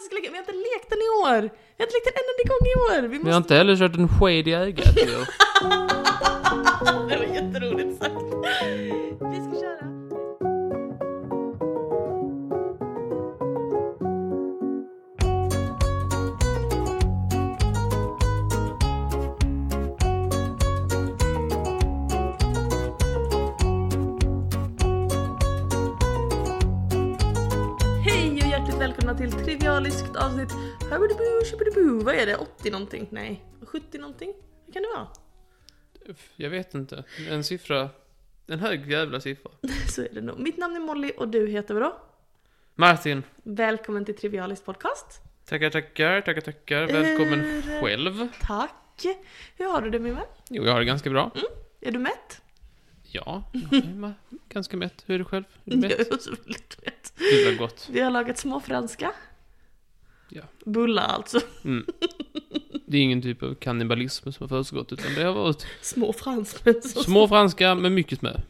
jag ska lägga, vi har inte lekt den i år. Vi har inte lekt en enda gång i år. Vi Vi har måste... inte heller kört en sked i ögat det var jätteroligt sagt. Vi ska köra. Välkomna till Trivialiskt avsnitt. Vad är det? 80 någonting? Nej, 70 någonting? Vad kan det vara? Jag vet inte. En siffra. En hög jävla siffra. Så är det nog. Mitt namn är Molly och du heter vadå? Martin. Välkommen till Trivialist podcast. Tackar, tackar, tackar, tackar. Välkommen Hur- själv. Tack. Hur har du det min vän? Jo, jag har det ganska bra. Är du mätt? Ja, jag är ma- ganska mätt. Hur är du själv? Är du mätt? Jag är väldigt mätt. Gud vad gott. Vi har lagat småfranska. Ja. Bullar alltså. Mm. Det är ingen typ av kannibalism som har försiggått, utan det har varit Små fransmän. Små franska med mycket smör.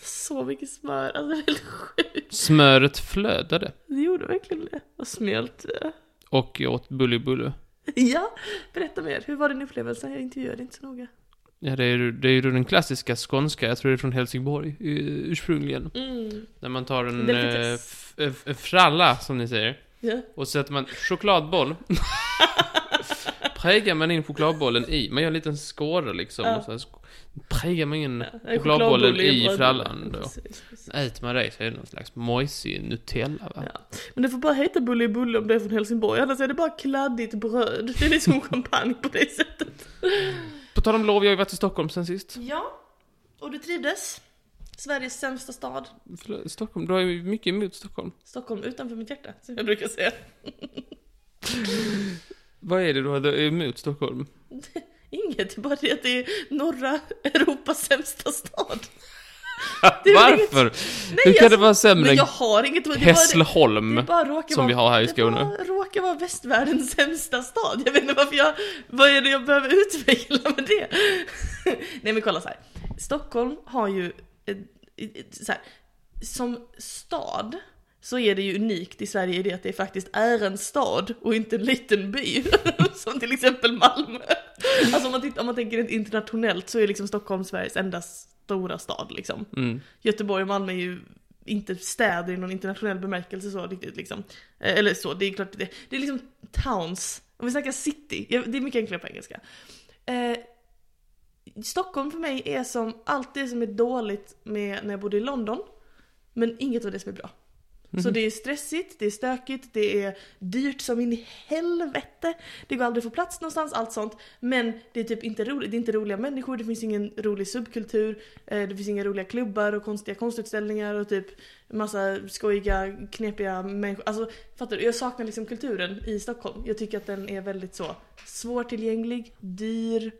så mycket smör. Alltså det är helt sjukt. Smöret flödade. Det gjorde verkligen det. Och smält. eh. Och jag åt bully bulle. Ja, berätta mer. Hur var din upplevelse? Jag intervjuade inte så noga. Ja, det är ju det är ju den klassiska skånska, jag tror det är från Helsingborg eh, ursprungligen. Mm. När man tar en, eh, f- f- fralla, som ni säger. Ja. Och sätter man chokladboll. Prägar man in chokladbollen i, man gör en liten skåra liksom. Ja. Och så här prägar man in En chokladbollen chokladboll en i frallan då. Precis, precis. Äter man det så är det någon slags mojsig Nutella va? Ja. Men det får bara heta bulle om det är från Helsingborg, annars är det bara kladdigt bröd. Det är liksom champagne på det sättet. På tal om lov, jag har ju varit i Stockholm sen sist. Ja, och du trivdes? Sveriges sämsta stad. Förlåt, Stockholm, du har ju mycket emot Stockholm. Stockholm utanför mitt hjärta, som jag brukar säga. Vad är det du har emot Stockholm? Inget, det är bara det att det är norra Europas sämsta stad. Varför? Nej, Hur kan alltså, det vara sämre än jag har inget... Hässleholm? som vara, vi har här i Skåne. Det bara råkar vara västvärldens sämsta stad. Jag vet inte varför jag... Vad är det jag behöver utveckla med det? Nej men kolla så här. Stockholm har ju... Så här, som stad så är det ju unikt i Sverige i det att det faktiskt är en stad och inte en liten by. som till exempel Malmö. Alltså om man, tittar, om man tänker internationellt så är liksom Stockholm Sveriges enda stora stad liksom. Mm. Göteborg och Malmö är ju inte städer i någon internationell bemärkelse så riktigt liksom. Eh, Eller så, det är klart det, det är liksom towns. Om vi snackar city, det är mycket enklare på engelska. Eh, Stockholm för mig är som allt det som är dåligt med när jag bodde i London. Men inget av det som är bra. Så det är stressigt, det är stökigt, det är dyrt som in i helvete. Det går aldrig att få plats någonstans, allt sånt. Men det är typ inte roligt, det är inte roliga människor, det finns ingen rolig subkultur, eh, det finns inga roliga klubbar och konstiga konstutställningar och typ massa skojiga, knepiga människor. Alltså fattar du? Jag saknar liksom kulturen i Stockholm. Jag tycker att den är väldigt så svårtillgänglig, dyr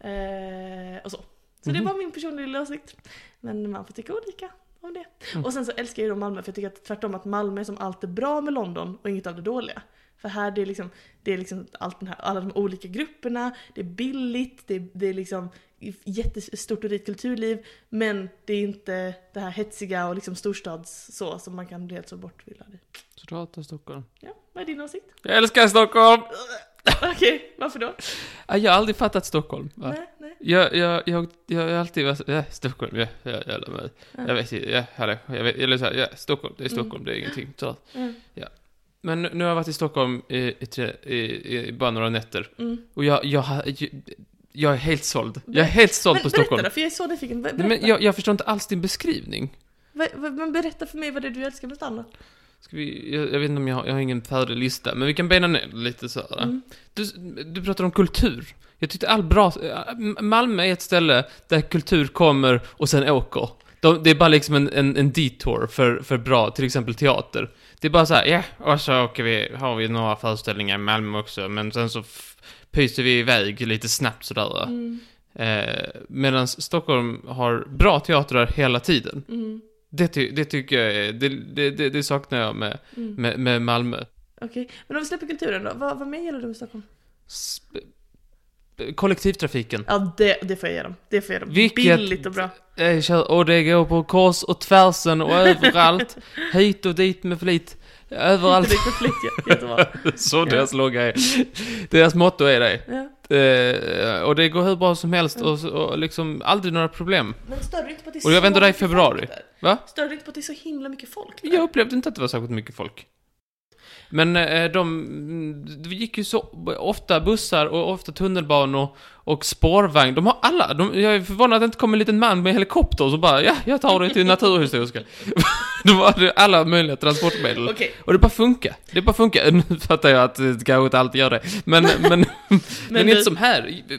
eh, och så. Så det är bara min personliga åsikt. Men man får tycka olika om det. Och sen så älskar jag ju Malmö för jag tycker att tvärtom att Malmö är som allt är bra med London och inget av det dåliga. För här det är liksom, det är liksom allt den här, alla de olika grupperna, det är billigt, det är, det är liksom jättestort och rikt kulturliv. Men det är inte det här hetsiga och liksom storstads så som man kan bli helt så bortvillad i. Så du hatar Stockholm? Ja, vad är din åsikt? Jag älskar Stockholm! Okej, varför då? Ja, Jag har aldrig fattat Stockholm. Va? Nej. Jag, jag, jag, jag har alltid varit ja, Stockholm, ja, ja, jävla mig. Jag vet inte, ja, hallå, jag vet, eller så här, ja, Stockholm, det är Stockholm, det är ingenting. Så. Mm. Men nu har jag varit i Stockholm i, i, tre, i, i bara några nätter. Mm. Och jag, jag, jag, jag är helt såld. Jag är helt såld Men på berätta Stockholm. då, för jag är så nyfiken. Berätta. men jag, jag förstår inte alls din beskrivning. Men berätta för mig vad det är du älskar med då. Ska vi, jag, jag vet inte om jag har, jag har ingen färdig lista, men vi kan bena ner lite så här. Mm. Du, du pratar om kultur. Jag tyckte all bra, Malmö är ett ställe där kultur kommer och sen åker. De, det är bara liksom en, en, en detour för, för bra, till exempel teater. Det är bara så här, ja, och så åker vi, har vi några föreställningar i Malmö också, men sen så pyser vi iväg lite snabbt sådär. Mm. Eh, Medan Stockholm har bra teatrar hela tiden. Mm. Det, ty, det tycker jag är, det, det, det, det saknar jag med, Mm. med, med Malmö. Okej, men om vi släpper kulturen då, vad, vad mer gäller du med Stockholm? Sp- kollektivtrafiken. Ja, det, det får jag ge dem. Det får jag ge dem. Vilket- Billigt och bra. Och det går på kors och tvärsen och överallt. hit och dit med flit. Överallt. Det är konflikt, ja. Jättebra. Så Ja. deras logga är. Deras motto är det. Ja. Eh, och det går hur bra som helst och, och liksom aldrig några problem. Men stör du inte på att det är Och jag så vänder dig i mycket februari. folk där? Va? Inte på att det är så himla mycket folk där? Jag upplevde inte att det var särskilt mycket folk. Men eh, de, det gick ju så ofta bussar och ofta tunnelbanor och spårvagn. De har alla, de, jag är förvånad att det inte kom en liten man med helikopter och så bara, ja, jag tar dig till Naturhistoriska. De hade alla möjliga transportmedel. Okej, Och det bara funkar. Det bara funkar. Nu fattar jag att det kanske inte alltid gör det. Men, men, men, du- inte som här. Du,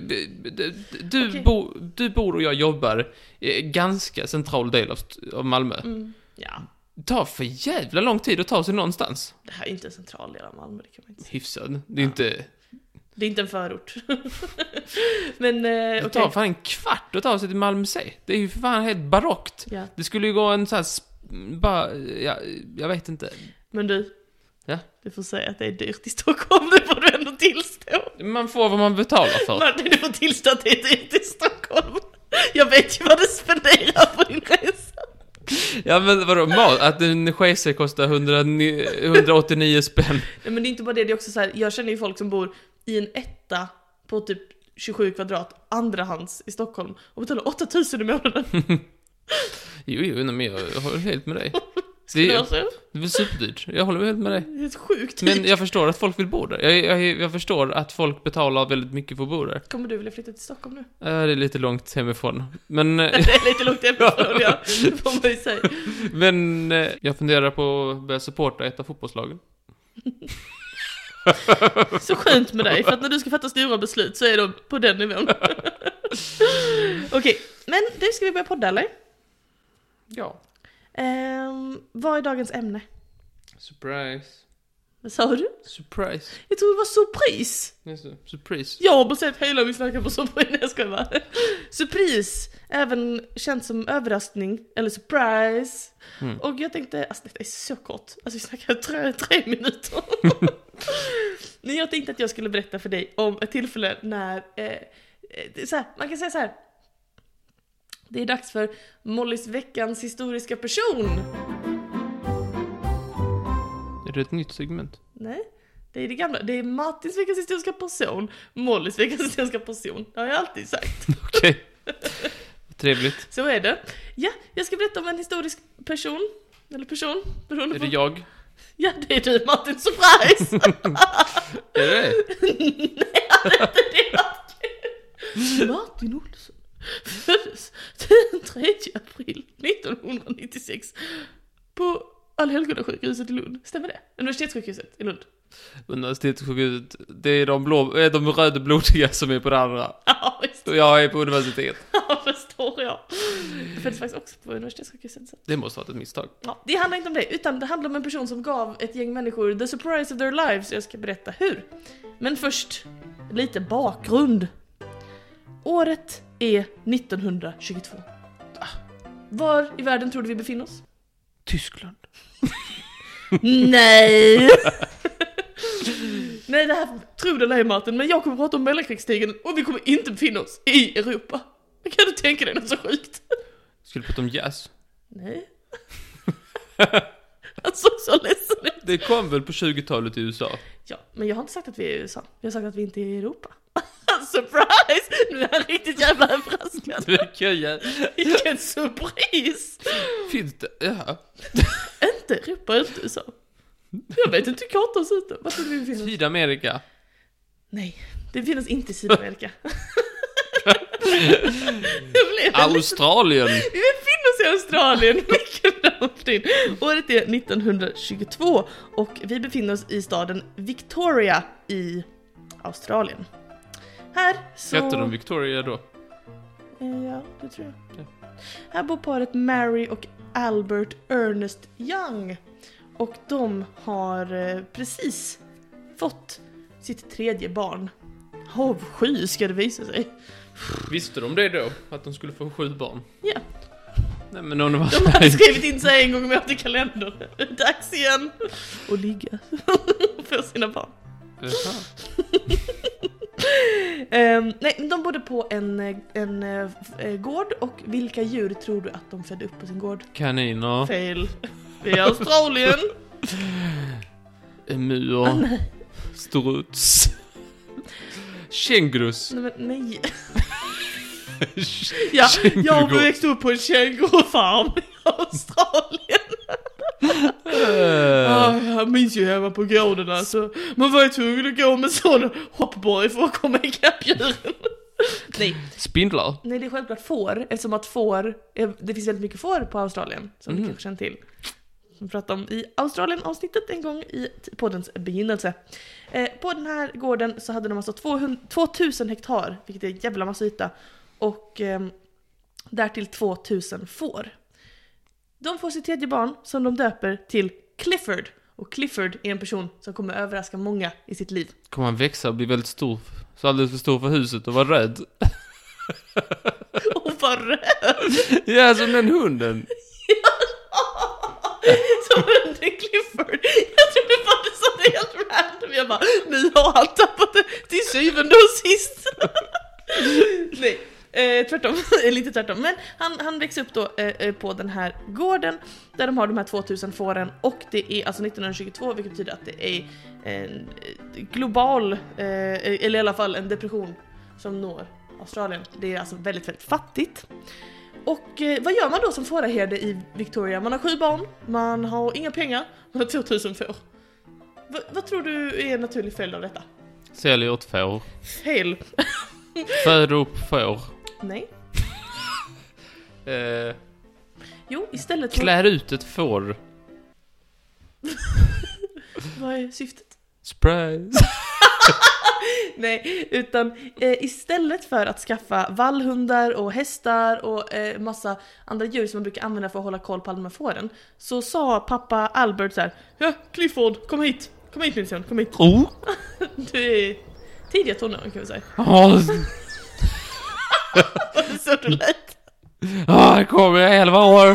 du, Okej. bo, du bor och jag jobbar i en ganska central del av, av Malmö. mm, ja. Det tar för jävla lång tid att ta sig någonstans. Det här är inte en central del av Malmö, det kan man inte säga. Hyfsad. Det är inte... Det är inte en förort. Men eh, Det tar fan en kvart att ta sig till Malmö C. Det är ju för fan helt barockt. Ja. Det skulle ju gå en sån här... Bara... Ja, jag vet inte. Men du. Ja? Du får säga att det är dyrt i Stockholm, det får du ändå tillstå. Man får vad man betalar för. Martin, du får tillstå att det är dyrt i Stockholm. Jag vet ju vad du spenderar på din resa. Ja men vadå, mat? Att en schese kostar 109 189 spänn. Nej men det är inte bara det, det är också så här, jag känner ju folk som bor i en etta på typ 27 kvadrat, andrahands i Stockholm och betalar 8000 i månaden. Jo, jo, nej, men jag, håller helt med dig. Det är, det är superdyrt. Jag håller helt med dig. Det är ett sjukt Men jag förstår att folk vill bo där. Jag, jag, jag förstår att folk betalar väldigt mycket för att bo där. Kommer du vilja flytta till Stockholm nu? Äh, det är lite långt hemifrån. Men, eh, Det är lite långt hemifrån, ja. Får man ju säga. men eh, jag funderar på att börja supporta ett av fotbollslagen. Så skönt med dig, för att när du ska fatta stora beslut så är de på den nivån. Okej, men du, ska vi börja podda eller? Ja. Ehm, vad är dagens ämne? Surprise. Vad sa du? Surprise. Jag tror det var surprise. Just det, Surprise. Jag har baserat hela min snacka på surprise, nej jag skojar bara. Surprise, även känt som överraskning, eller surprise. Mm. Och jag tänkte, alltså detta är så kort, alltså vi snackar tre, tre minuter. Men jag tänkte att jag skulle berätta för dig om ett tillfälle när, eh, eh, så här, man kan säga så här. Det är dags för Mollys veckans historiska person. Är det ett nytt segment? Nej, det är det gamla. Det är Martins veckans historiska person, Mollys veckans historiska person. Det har jag alltid sagt. Okej. Trevligt. Så är det. Ja, jag ska berätta om en historisk person. Eller person, beroende Är på. det jag? Ja, det är du Martin, surprise! Är det det? Nej, det är inte det. Martin Olsson föddes den 3 april 1996 på Allhelgonasjukhuset i Lund. Stämmer det? Universitetssjukhuset i Lund. Universitetssjukhuset, det är de blå, eh, de rödblodiga som är på det andra. Ja, visst. Och jag är på universitet. Ja, förstår jag. Jag föddes faktiskt också på universitetssjukhuset. Så. Det måste ha varit ett misstag. Ja, det handlar inte om det, utan det handlar om en person som gav ett gäng människor the surprise of their lives. Jag ska berätta hur. Men först, lite bakgrund. Året är 1922. Ah, Var i världen tror du vi befinner oss? Tyskland. Nej! Nej, det här tror det eller ej Martin, men jag kommer prata om mellankrigstiden och vi kommer inte befinna oss i Europa. Kan du tänka dig något så sjukt? Skulle prata om jazz. Nej. Han såg så ledsen ut. Det kom väl på 20-talet i USA? Ja, men jag har inte sagt att vi är i USA. Jag har sagt att vi inte är i Europa. Surprise! Nu är han riktigt jävla överraskad. Vilken surprise! Finns det? Ja. Inte Europa, inte USA. Jag vet inte hur kartan ser ut. Var tror du vi oss? Sydamerika. Nej, det oss inte i Sydamerika. Australien. Vi befinner oss i Australien, bra Martin. Året är 1922 och vi befinner oss i staden Victoria i Australien. Här så... Hette de Victoria då? Eh, Ja, det tror jag. Ja. Här bor paret Mary och Albert Ernest Young. Och de har eh, precis fått sitt tredje barn. Avsky ska det visa sig. Visste de det då? Att de skulle få sju barn? Ja. Nej men om det var... De hade skrivit in sig en gång året i kalendern. Dags igen! Och ligga. Och få sina barn. Ehm, nej, de bodde på en, en eh, gård och vilka djur tror du att de födde upp på sin gård? Kaniner. Fel. Det är Australien. Emur. Struts. Kängurus. Nej, men nej. Ja, jag växte upp på en kängurufarm i Australien. Eh, Ah, jag minns ju hemma på gården alltså. Man var ju tvungen att gå med sån hoppborg för att komma ikapp djuren. Nej, Spindlar. nej det är självklart får, eftersom att får, det finns väldigt mycket får på Australien, som Mm. du kanske känner till. Som vi pratade om i Australien-avsnittet en gång i poddens begynnelse. Eh, på den här gården så hade de alltså 200, 2000 hektar, vilket är en jävla massa yta, och ehm, därtill 2000 får. De får sitt tredje barn som de döper till Clifford. Och Clifford är en person som kommer överraska många i sitt liv. Kommer han växa och bli väldigt stor? Så alldeles för stor för huset och vara röd? Och vad röd! Ja, som den hunden. Som en Clifford. Jag trodde du sa det helt random. Jag bara, nu har han tappat det till syvende och sist. Nej, eh, tvärtom. Inte tvärtom. Men han, han växer upp då eh, eh, på den här gården där de har de här 2000 fåren och det är alltså 1922 vilket betyder att det är en eh, global, eh, eller i alla fall en depression som når Australien. Det är alltså väldigt, väldigt fattigt. Och eh, vad gör man då som fåraherde i Victoria? Man har sju barn, man har inga pengar, man har 2000 får. Va, vad tror du är en naturlig följd av detta? Säljer ett får. Fel. Föder upp får. Nej. Eh, Jo, istället för... klär ut ett får. Vad är syftet? Surprise. Nej, utan eh, istället för att skaffa vallhundar och hästar och eh, massa andra djur som man brukar använda för att hålla koll på alla de här fåren så sa pappa Albert så här: Ja, Clifford, kom hit! Kom hit min son, kom hit. Oh. Du är tidiga tonåren kan vi säga. Så du lät. Ja, här kommer jag 11 år.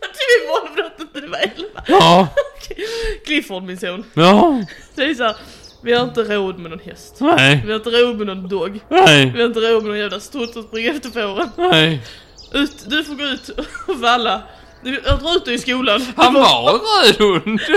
Du är målbrottet när du var 11. Ja, Clifford min son. ja, Det är så här, vi har inte råd med någon häst. nej, Vi har inte råd med någon dog. nej, Vi har inte råd med någon jävla struts som springer efter fåren. nej. Ut, du får gå ut och valla. Du- Jag drar ut dig i skolan. Han var en röd hund.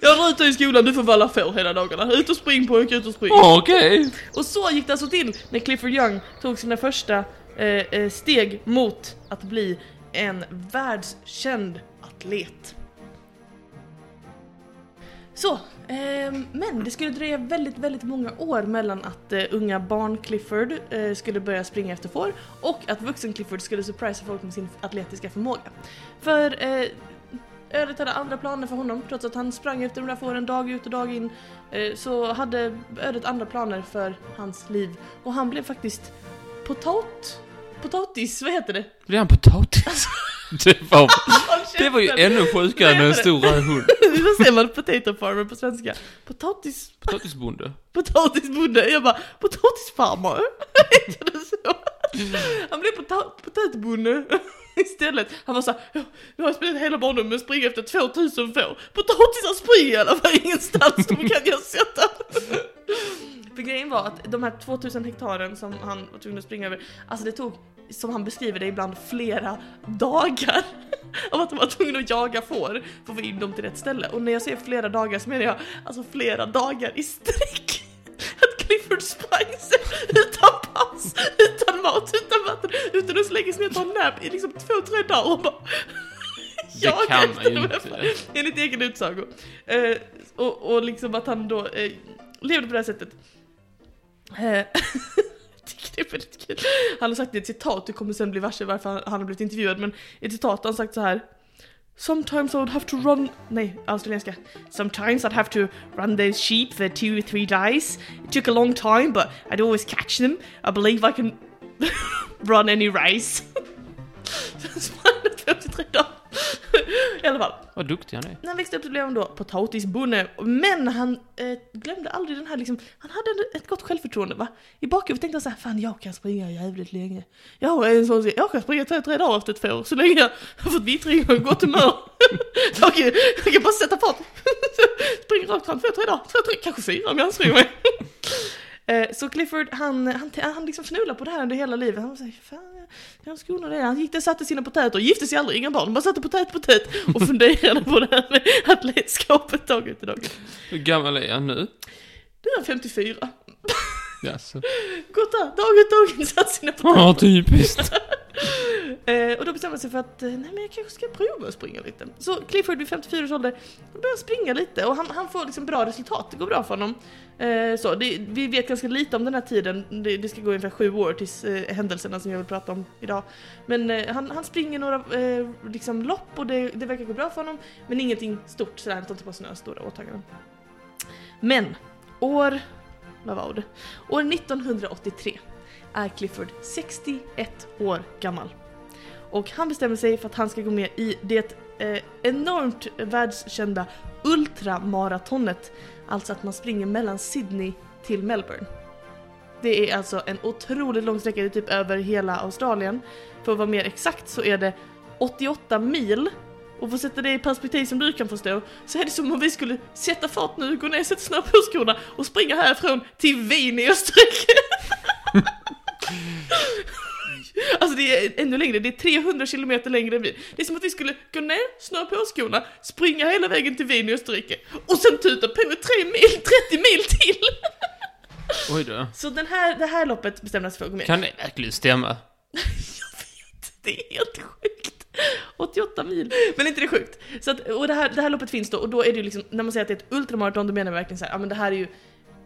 Jag drar ut dig i skolan, du får valla får hela dagarna. Ut och spring pojk, ut och spring. Okej. Och så gick det alltså till när Clifford Young tog sina första eh, eh, steg mot att bli en världskänd atlet. Så, ehm, men det skulle dröja väldigt, väldigt många år mellan att eh, unga barn Clifford eh, skulle börja springa efter får och att vuxen Clifford skulle surprisa folk med sin atletiska förmåga. För eh, ödet hade andra planer för honom, trots att han sprang efter de där fåren dag ut och dag in eh, så hade ödet andra planer för hans liv och han blev faktiskt potat... Potatis, vad heter det? Blev han potatis? Det var, det var ju ännu sjukare än en stor röd hund. Vad säger man potato farmer på svenska? Potatis... Potatisbonde. Potatisbonde. Jag bara, potatisfarmare? Heter det så? Han blev pota- potatisbonde istället. Han var såhär, "Ja, jag har spelat hela barndomen med springer springa efter 2000 får. Potatisar springer i alla fall ingenstans, de kan jag sätta. För grejen var att de här 2000 hektaren som han var tvungen att springa över, alltså det tog, som han beskriver det ibland, flera dagar av att de var tvungna att jaga får för att få in dem till rätt ställe. Och när jag säger flera dagar så menar jag alltså flera dagar i sträck. Clifford sig utan paus, utan mat, utan vatten, utan att lägga sig ner och ta en nap i liksom två, tre dagar och bara Det jaga kan man efter de här. Enligt egen utsago. Eh, och, och liksom att han då eh, levde på det här sättet. Eh, tycker det är väldigt kul. Han har sagt i ett citat, du kommer sen bli varse varför han han har blivit intervjuad, men i ett citat har han sagt så här. Sometimes I would have to run, nej, australienska. Sometimes I'd have to run those sheep for two or three days. It took a long time but I'd always catch them. I believe I can run any race. I alla fall. Vad duktig han är. När han växte upp så blev han då potatisbonde, men han eh, glömde aldrig den här liksom, han hade ett gott självförtroende va. I bakhuvudet tänkte han såhär, fan jag kan springa jävligt länge. Jag är en sån, jag kan springa tre, tre dagar efter ett får, så länge jag har fått vittring och gott humör. jag, kan, jag kan bara sätta fart. Springa rakt fram två, tre dagar, två, tre, kanske fyra om jag anstränger mig. Eh, Så Clifford, han, han, han liksom fnulade på det här under hela livet. Han var såhär, fan, jag- han skona det? Han gick där, satte sina potäter, gifte sig aldrig, inga barn, bara satte potät, potät och funderade på det här med atletskapet dag ut och dag. Hur gammal är han nu? Nu är han 54. Jaså? Gått där, dag ut och dag in, satt sina potäter. Ja, typiskt. Eh, och då bestämde han sig för att, eh, nej men jag kanske ska prova att springa lite. Så Clifford vid 54 års ålder, börjar springa lite och han, han får liksom bra resultat, det går bra för honom. Eh, så, det, vi vet ganska lite om den här tiden, det, det ska gå ungefär sju år tills eh, händelserna som jag vill prata om idag. Men eh, han, han springer några eh, liksom lopp och det, det verkar gå bra för honom, men ingenting stort sådär, han tar inte på sig några stora åtaganden. Men, år, vad var det? År 1983 är Clifford 61 år gammal. Och han bestämmer sig för att han ska gå med i det eh, enormt världskända ultramaratonet. Alltså att man springer mellan Sydney till Melbourne. Det är alltså en otroligt lång sträcka, det är typ över hela Australien. För att vara mer exakt så är det 88 mil. Och för att sätta det i perspektiv som du kan förstå, så är det som om vi skulle sätta fart nu, gå ner, sätta snö på skorna och springa härifrån till Wien i Österrike. Alltså det är ännu längre, det är 300 kilometer längre än vi. Det är som att vi skulle gå ner, snöra på skorna, springa hela vägen till Wien i Österrike och sen tuta på 3 mil, 30 mil till! Oj då. Så den här, det här loppet bestämde sig för att gå med. Kan det verkligen stämma? Jag vet, det är helt sjukt. 88 mil. Men inte det sjukt? Så att, och det här, det här loppet finns då, och då är det ju liksom, när man säger att det är ett ultramaraton, då menar man verkligen så här, ja men det här är ju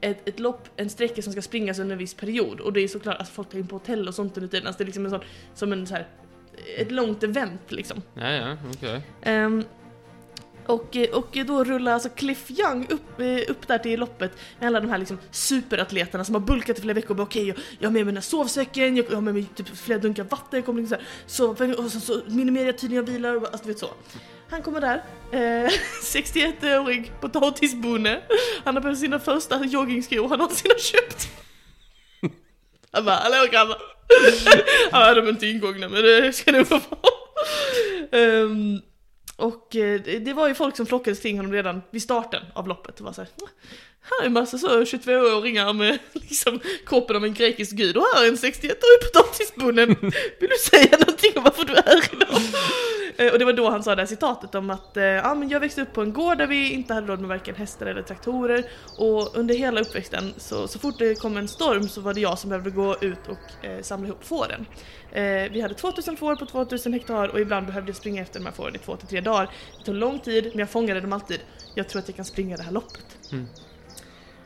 ett, ett lopp, en sträcka som ska springas under en viss period. Och det är såklart, alltså folk tar in på hotell och sånt under tiden, alltså det är liksom en sån, som en så här, ett långt event liksom. Ja, ja, okej. Ehm, och, eh, och då rullar alltså Cliff Young upp, eh, upp där till loppet med alla de här liksom superatleterna som har bulkat i flera veckor och bara okej, jag, jag har med mig den här sovsäcken, jag har med mig typ flera dunkar vatten, jag kommer liksom så, här, så, och så, så minimerar jag tiden jag vilar och alltså du vet så. Han kommer där, eh, 61-årig potatisbonde, han har på sig sina första joggingskor han någonsin har köpt. Han bara, hallå grabbar! ja, de är inte ingångna men det ska nog vara Um, och eh, det var ju folk som flockades kring honom redan vid starten av loppet. Det var så här, är en massa så 22-åringar med liksom kroppen av en grekisk gud och här är en 61-årig potatisbonde. Vill du säga någonting om varför du är här idag? Eh, Och det var då han sa det här citatet om att eh, ja, men jag växte upp på en gård där vi inte hade råd med varken hästar eller traktorer och under hela uppväxten så, så fort det kom en storm så var det jag som behövde gå ut och eh, samla ihop fåren. Eh, vi hade 2000 får på 2000 hektar och ibland behövde jag springa efter de här fåren i två till tre dagar. Det tog lång tid men jag fångade dem alltid. Jag tror att jag kan springa det här loppet. Mm.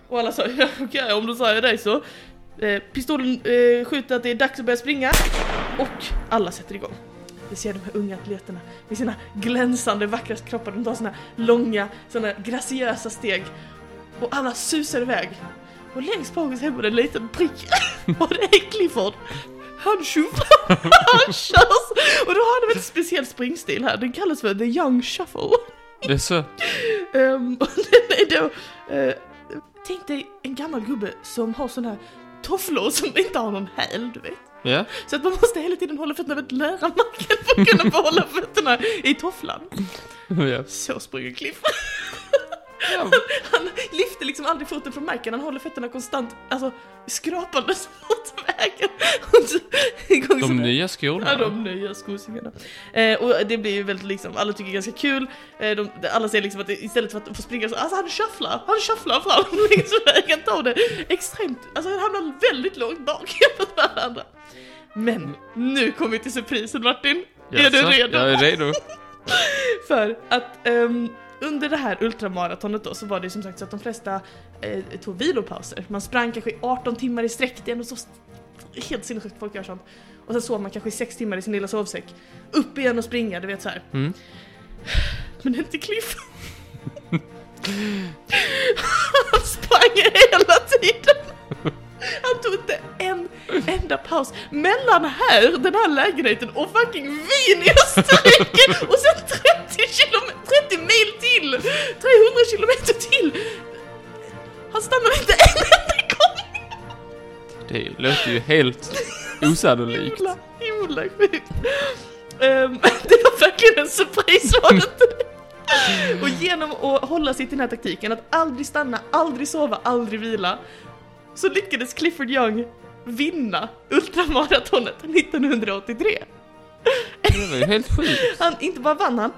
Och alla sa ja, okej om du säger det så. Eh, pistolen eh, skjuter att det är dags att börja springa och alla sätter igång. Vi ser de här unga atleterna med sina glänsande vackra kroppar, de tar här långa, såna graciösa steg. Och alla susar iväg. Och längst bak är det en liten prick. Och det är Clifford. Han tjufflar, han körs. Och då har han en speciell springstil här, den kallas för The Young Shuffle. Det är så. Och den är då, eh, tänk dig en gammal gubbe som har såna här tofflor som inte har någon häl, du vet. Ja. Så att man måste hela tiden hålla fötterna väldigt nära marken för att kunna behålla fötterna i tofflan. ja. Så springer Cliff. Han lyfter liksom aldrig foten från marken, han håller fötterna konstant, alltså skrapandes mot vägen. De nya skorna. Ja, de nya skosingarna. Eh, och det blir ju väldigt liksom, alla tycker det är ganska kul. Eh, de, alla säger liksom att det, istället för att få springa så, alltså han shufflar, han shufflar fram längs vägen, tar det extremt, alltså han hamnar väldigt långt bak jämfört med alla andra. Men nu kommer vi till surprisen Martin. Är du redo? Jag är redo. För att ehm, under det här ultramaratonet då så var det som sagt så att de flesta eh, tog vilopauser. Man sprang kanske i 18 timmar i sträck, det är ändå så helt sinnessjukt folk gör sånt. Och sen sov man kanske i 6 timmar i sin lilla sovsäck. Upp igen och springa, du vet så här. Mm. Men inte Cliff. Han sprang hela tiden. Han tog inte en enda paus mellan här, den här lägenheten och fucking Wien i Österrike och sen 30, kilom- 30 mil till! 300 kilometer till! Han stannade inte en enda gång! Det låter ju helt osannolikt. Himla, himla sjukt. Ehm, det var verkligen en surprise var det inte? Och genom att hålla sig till den här taktiken, att aldrig stanna, aldrig sova, aldrig vila, så lyckades Clifford Young vinna ultramaratonet 1983. Det var ju helt sjukt. Han inte bara vann han,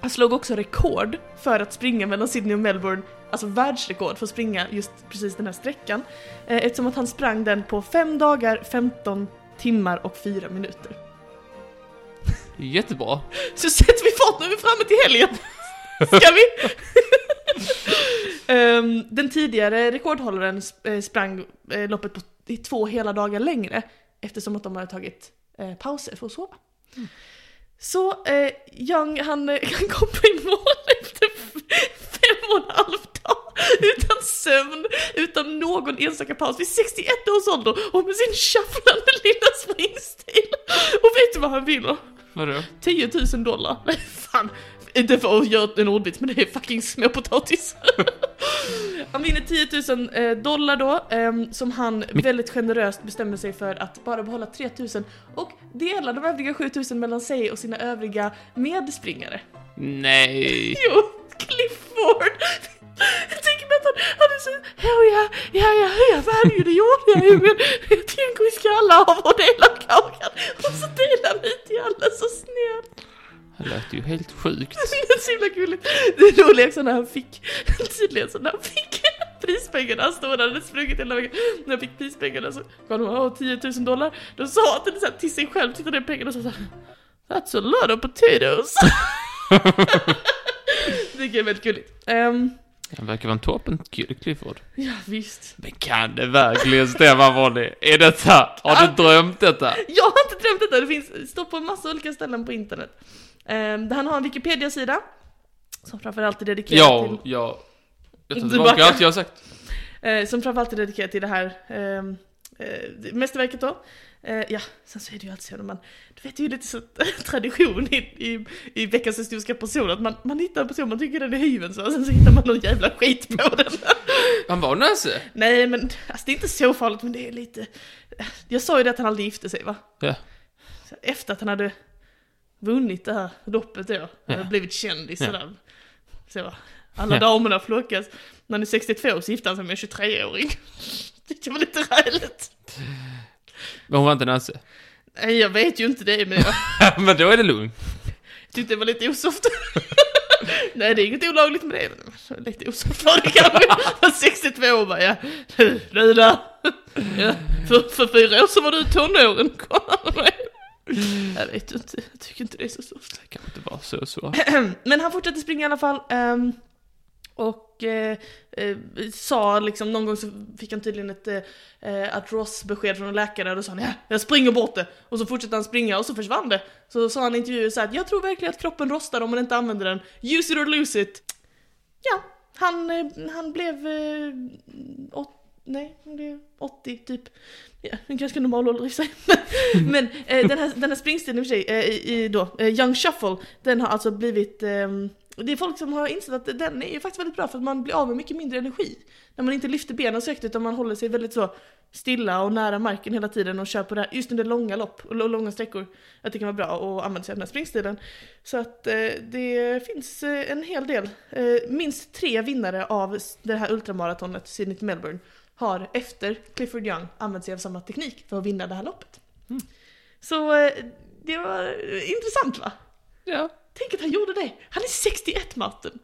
han slog också rekord för att springa mellan Sydney och Melbourne, alltså världsrekord för att springa just precis den här sträckan. Eh, eftersom att han sprang den på 5 dagar, 15 timmar och 4 minuter. Jättebra. Så sätter vi fart nu är vi framme till helgen! Ska vi? Ehm, den tidigare rekordhållaren eh, sprang eh, loppet på två hela dagar längre eftersom att de hade tagit eh, pauser för att sova. Så eh, Young han, eh, han kom i mål efter fem och en halv dag utan sömn, utan någon enstaka paus vid 61 års ålder och med sin shufflande lilla springstil. Och vet du vad han vinner? Vadå? 10 000 dollar. Nej fan, inte för att göra en ordvits men det är fucking småpotatis. han vinner 10 000 eh, dollar då, ehm, som han väldigt generöst bestämmer sig för att bara behålla 3 000 och dela de övriga 7 000 mellan sig och sina övriga medspringare. Nej. Jo, Clifford! Jag tänker mig att han, han är så, ja ja, ja ja, jag vann ju, det gjorde jag ju men jag tänker vi ska alla av och dela kakan och så delar ut till alla så snällt. Det lät ju helt sjukt. Det är så himla gulligt. Det roliga också när han fick, tydligen så när han fick prispengarna, han stod där och hade sprungit hela vägen. När han fick prispengarna så gav de oh, 10 000 dollar. Då sa han till, så här, till sig själv, tittade på pengarna och sa så här, That's a lot of potatoes. det är väldigt gulligt. Ehm, Han verkar vara en toppen Clifford. ja visst. Men kan det verkligen stämma Bonnie? Är detta? Har du drömt detta? Jag har inte drömt detta, det finns, står på en massa olika ställen på internet. Um, han har en Wikipedia-sida. Som framförallt är dedikerad Ja, till ja. Jag tar tillbaka allt jag har sagt. Eh, som framförallt är dedikerat till det här ehm, eh, mästerverket då. Eh, ja, sen så är det ju alltid så man, du vet det är ju lite så tradition i, i, i veckans historiska person att man, man hittar en person man tycker den är hyven så, och sen så hittar man någon jävla skit på den. Han var nöse. Nej men alltså det är inte så farligt men det är lite, jag sa ju det att han aldrig gifte sig va? Ja. Efter att han hade vunnit det här loppet då, Ja. blivit kändis Ja. sådär. Så, alla Ja. damerna flockas. När han är 62 så gifte han sig med en 23-åring. Det var lite räligt. Men hon var inte nöse. Nej jag vet ju inte det men jag Men då är det lugnt. tyckte det var lite osoft. Nej det är inget olagligt med det. men Lite osoft var det kanske. Han 62 och bara ja, du där. Ja, för, för fyra år sedan var du i tonåren. Jag vet inte, jag tycker inte det är så soft. Det kan inte vara så så. Men han fortsatte springa i alla fall. ehm, och eh, eh, sa liksom, någon gång så fick han tydligen ett eh, eh, artros-besked från en läkare och då sa han ja, jag springer bort det. Och så fortsatte han springa och så försvann det. Så sa han i intervjuer så att jag tror verkligen att kroppen rostar om man inte använder den. Use it or lose it. Ja, han, han blev eh, åt, nej, han blev 80 typ. Ja, en ganska normal ålder i sig. Men eh, den, här, den här springstilen i och för sig, eh, i, då, eh, Young Shuffle, den har alltså blivit ehm, det är folk som har insett att den är ju faktiskt väldigt bra för att man blir av med mycket mindre energi. När man inte lyfter benen så högt utan man håller sig väldigt så stilla och nära marken hela tiden och kör på det här, just under långa lopp och långa sträckor. Att det kan vara bra att använda sig av den här springstilen. Så att eh, det finns eh, en hel del, eh, minst tre vinnare av det här ultramaratonet Sydney till Melbourne har efter Clifford Young använt sig av samma teknik för att vinna det här loppet. Så eh, det var intressant va? Ja. Tänk att han gjorde det! Han är 61 Martin!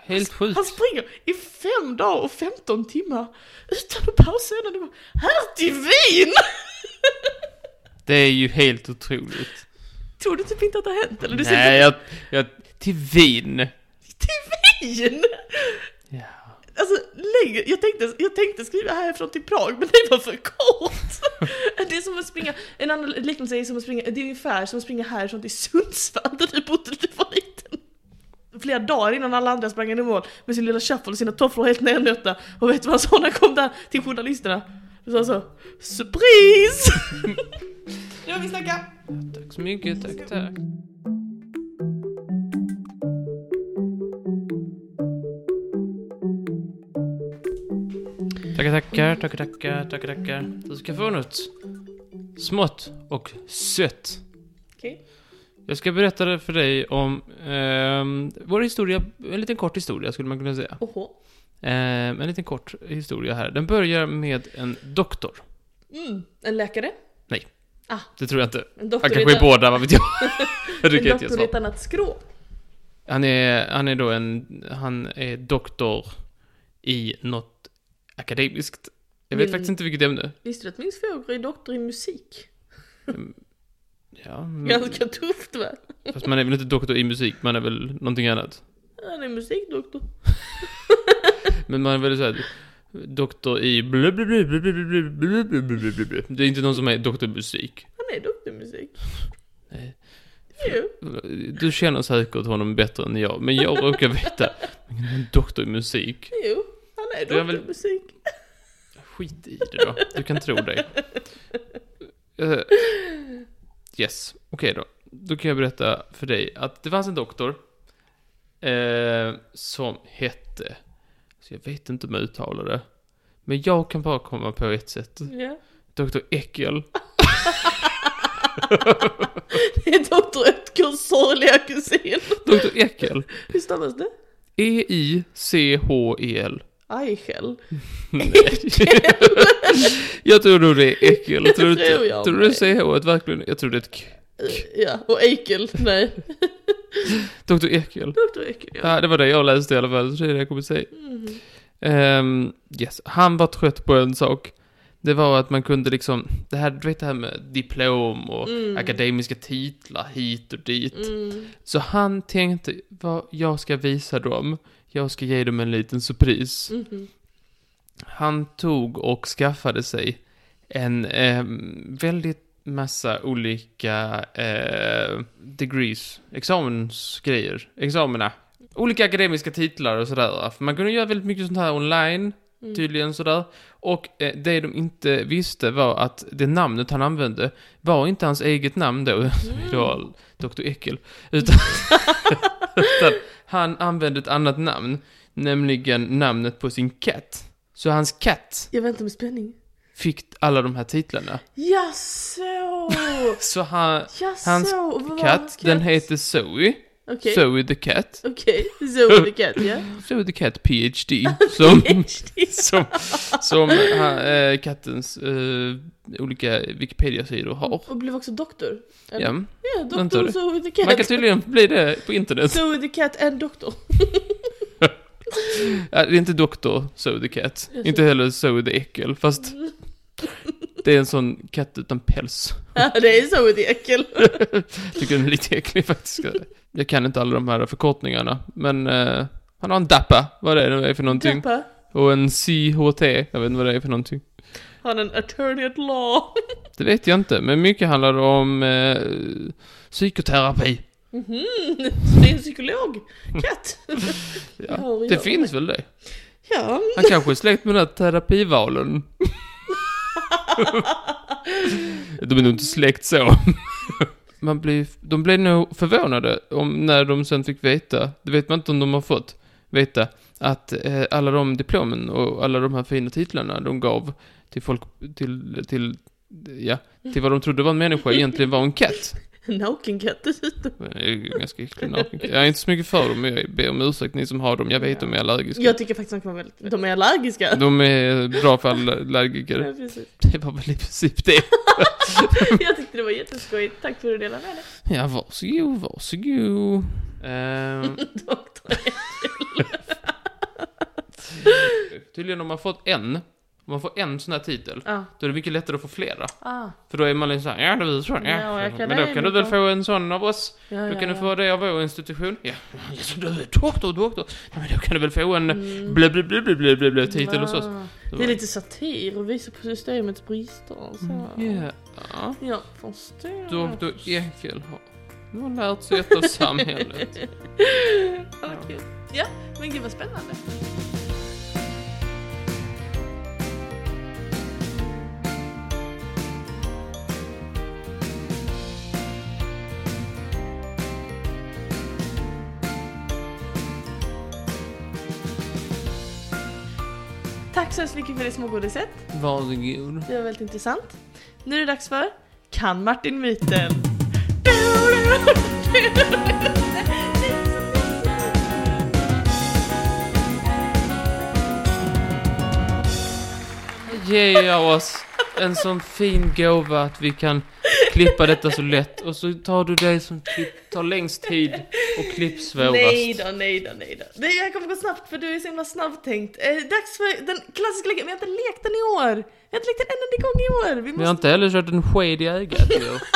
Helt sjukt. Han springer i fem dagar och 15 timmar utan att pausa en enda. Här till Wien! Det är ju helt otroligt. Tror du typ inte att det har hänt? Eller du Nej, jag, jag... Till Wien. till Wien! Ja. Längre, jag tänkte, jag tänkte skriva härifrån till Prag men det var för kort! Det är som att springa, en annan liknelse är som att springa, det är ungefär som att springa härifrån till Sundsvall där du bodde när du var liten. Flera dagar innan alla andra sprang in i mål med sin lilla shuffle och sina tofflor helt nernötta. Och vet du vad han sa när han kom där till journalisterna? Han sa så, surprise! Nu har vi snackat! Tack så mycket, tack, tack. Tackar, tackar, tackar, tackar, tackar, tackar. Du ska få något smått och sött. Okej. Jag ska berätta för dig om ehm, vår historia, en liten kort historia skulle man kunna säga. Oho. Ehm, en liten kort historia här. Den börjar med en doktor. Mm. En läkare? Det tror jag inte. Han kanske är båda, vad vet jag? en doktor i ett annat skrå. Han är, han är då en, han är doktor i något akademiskt. Jag vet min... faktiskt inte vilket ämne. Visste du att min svåger är doktor i musik? Ja. Men... Ganska tufft va? Fast man är väl inte doktor i musik, man är väl någonting annat? Han är musikdoktor. men man är väl såhär, doktor i Det är inte någon som är doktor i musik. Han är doktor i musik. Nej. Jo. Du känner säkert honom bättre än jag, men jag råkar veta. Doktor i musik. Jo han är doktor väl- musik. Skit i det då. Du kan tro det. Eh, yes, okej då. Då kan jag berätta för dig att det fanns en doktor eh, som hette, så jag vet inte om jag uttalar det, men jag kan bara komma på ett sätt. Ja. Doktor Eckel. Det är doktor Ötkers sorgliga kusin. Doktor Eckel. Hur stavas det? E-I-C-H-E-L. Eichel. Nej. jag tror nog det är Eckel. Tror tror inte? jag Tror du. CH verkligen? Jag tror det är ett K. Ja, och Eichel, nej. Doktor Eckel. Doktor Eichel, ja. Ja, det var det jag läste i alla fall, så det är det jag kommer säga. Mhm. Ehm, yes, han var trött på en sak. Det var att man kunde liksom, det här, du vet det här med diplom och Mm. akademiska titlar hit och dit. Mm. Så han tänkte, vad jag ska visa dem, jag ska ge dem en liten surpris. Mhm. Han tog och skaffade sig en ehm, väldigt massa olika eh, degrees, examensgrejer, examina. Olika akademiska titlar och sådär. För man kunde göra väldigt mycket sånt här online, Mm. tydligen sådär. Och eh, det de inte visste var att det namnet han använde var inte hans eget namn då, som är då Dr. Eckel, utan, utan han använde ett annat namn, nämligen namnet på sin katt. Så hans katt Jag väntar med spänning. fick alla de här titlarna. Jaså! Så han, Jaså! Hans katt, den heter Zoe. Okej. Zoe the Cat. Okej, Zoe the Cat, ja. Zoe the Cat PhD. Som, PhD. som, som eh, kattens eh, olika Wikipedia-sidor har. Och blev också doktor. Eller? Ja, Ja, doktor Zoe the Cat. man kan tydligen bli det på internet. Zoe the Cat and doktor. Ja, det är inte Doktor Zoe the Cat. Inte heller Zoe the Äckel, fast det är en sån katt utan päls. Ja, det är Zoe the Äckel. Tycker den är lite äcklig faktiskt. Jag kan inte alla de här förkortningarna, men eh, han har en DAPA, vad det nu är för någonting. Dappa. Och en CHT, jag vet inte vad det är för någonting. Han är en attorney at law. Det vet jag inte, men mycket handlar om eh, psykoterapi. Mhm, det är en psykolog. Katt. Ja, det finns väl det. Ja. Han kanske är släkt med den här terapivalen. De är nog inte släkt så. Man blir, de blev nog förvånade om när de sen fick veta, det vet man inte om de har fått veta, att eh, alla de diplomen och alla de här fina titlarna de gav till folk, till, till, ja, till vad de trodde var en människa egentligen var en katt. En nakenkatt dessutom. Det är ju ganska äcklig naken. Jag är inte så mycket för dem, men jag ber om ursäkt ni som har dem, jag vet de är allergiska. Jag tycker faktiskt att de kan vara väldigt... De är allergiska. De är bra för allergiker. Ja, precis. Det var väl i princip det. Jag tyckte det var jätteskojigt. Tack för att du delade med dig. Ja, varsågod, varsågod. Ehm, Doktor. tydligen om man fått en, om man får en sån här titel, Ja. då är det mycket lättare att få flera. Ah. För då är man liksom ja det är så, ja. Ja, Men då kan du väl få en sån av oss? Ja, Då ja, kan du ja. få det av vår institution. Ja, alltså, du är doktor, doktor. Nej, men då kan du väl få en Mm. blö, blö, blö, blö, blö, blö, blö titel hos oss. Det är lite satir och visar på systemets brister. Så. Ja, ja. Jag förstår. Doktor Ekel har, nu har lärt sig ett av samhället. Ja. Ja, men gud vad spännande. Tack så hemskt mycket för det smågodiset. Varsågod. Det var väldigt intressant. Nu är det dags för Kan Martin myten? Ge oss en sån fin gåva att vi kan klippa detta så lätt. Och så tar du det som klipp, tar längst tid och klipps svårast. Nej då, nej då, nej då. Det här kommer gå snabbt för du är så himla snabbtänkt. Eh, dags för den klassiska leken. Vi har inte lekt den i år. Vi har inte lekt den en enda gång i år. Vi Vi måste... har inte heller kört en sked i ögat i år.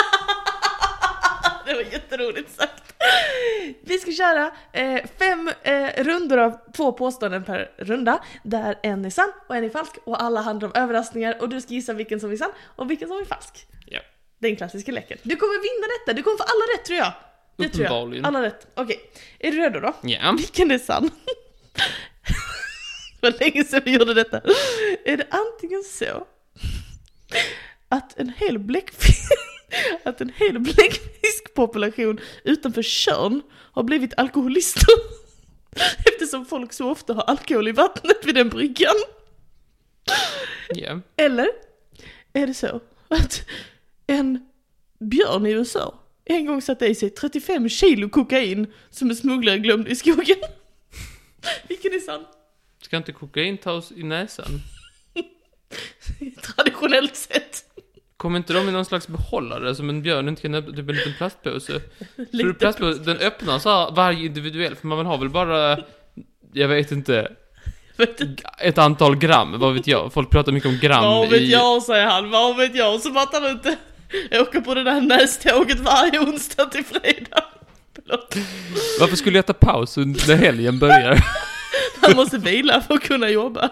Det var jätteroligt sagt. Vi ska köra eh, fem eh, rundor av två påståenden per runda, där en är sann och en är falsk och alla handlar om överraskningar och du ska gissa vilken som är sann och vilken som är falsk. Ja. Den klassiska leken. Du kommer vinna detta, du kommer få alla rätt tror jag. Det tror jag. Alla rätt. Okej, är du redo då? Ja. Vilken är sann? det var länge sedan vi gjorde detta. Är det antingen så att en hel bläckfisk, att en hel bläckfiskpopulation utanför Tjörn har blivit alkoholister eftersom folk så ofta har alkohol i vattnet vid den bryggan? Ja. Eller är det så att en björn i USA en gång satte i sig 35 kilo kokain som en smugglare glömde i skogen? Vilken är sann? Ska inte kokain tas i näsan? Traditionellt sett. Kommer inte de i någon slags behållare som en björn inte kan öppna, typ en liten plastpåse? Tror du plastpåse, den öppnar så här varje individuell, för man har väl bara, jag vet inte, ett antal gram, vad vet jag? Folk pratar mycket om gram Vad vet i... jag, säger han. Vad vet jag? Så att han inte åker på det där näståget varje onsdag till fredag. Förlåt. Varför skulle jag ta paus när helgen börjar? Han måste vila för att kunna jobba.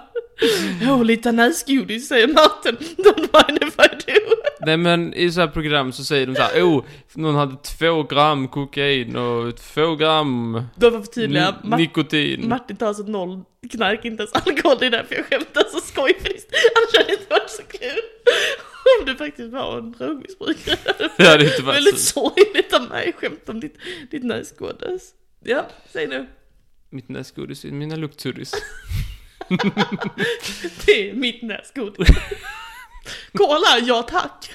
Åh, lite näsgodis, säger Martin. Don't mind if I do. Nej men i så här program så säger de så här, oh, någon hade två gram kokain och två gram Då var för tydliga. Mart- nikotin. Martin tar alltså noll knark, inte ens alkohol. Det är därför jag skämtar så skojfriskt. Annars hade det inte varit så kul. Om du faktiskt var en drogmissbrukare. Det hade inte varit Väldigt så. sorgligt av mig skämt om ditt, ditt näsgodis. Ja, säg nu. Mitt näsgodis, mina luktsurris. Det är mitt näsgodis. Kolla, ja tack.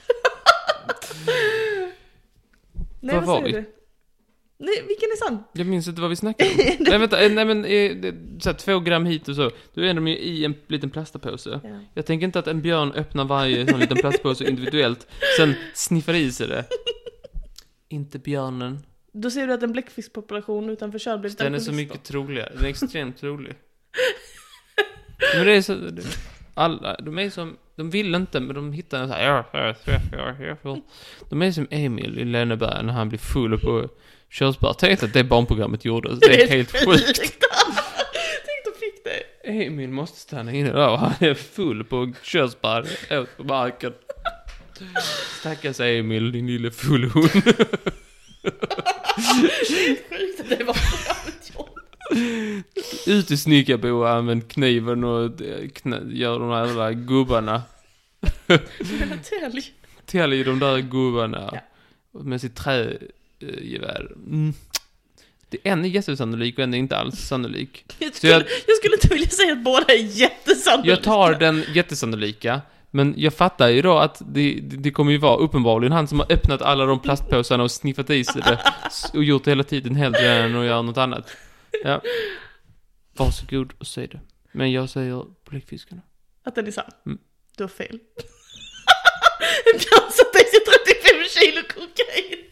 Nej, Var vad var vi? du? Nej, vilken är sann? Jag minns inte vad vi snackade om. nej vänta, eh, nej men eh, det- så här, två gram hit och så. Då är de ju i en liten plastpåse. Ja. Jag tänker inte att en björn öppnar varje sån liten plastpåse individuellt, sen sniffar i sig det. Inte björnen. Då ser du att en bläckfiskpopulation utanför Tjörn blir Den är så mycket troligare. Den är extremt trolig. Men det är så... Alla, de är som... De vill inte, men de hittar en så här... De är som Emil i Lönneberga när han blir full på körsbär. Tänk att det barnprogrammet gjordes. Det är helt sjukt. Emil måste stanna inne där och han är full på körsbär åt på marken. Stackars Emil, din lille fullhund. Det var. Ut i Snickarbo, använd kniven och eh, knä, gör de där jävla gubbarna. Tälj. Tälj de där gubbarna. Ja. Med sitt trägevär. Mm. Det en är jättesannolik och en är inte alls sannolik. Jag skulle, jag- jag skulle inte vilja säga att båda är jättesannolika. Jag tar den jättesannolika. Men jag fattar ju då att det, det, det kommer ju vara uppenbarligen han som har öppnat alla de plastpåsarna och sniffat i sig det. Och gjort det hela tiden hellre än att göra något annat. Ja. Varsågod och säg det. Men jag säger bläckfiskarna. Att den är sann. Mm. Du har fel. En björn satte i sig 35 kilo kokain.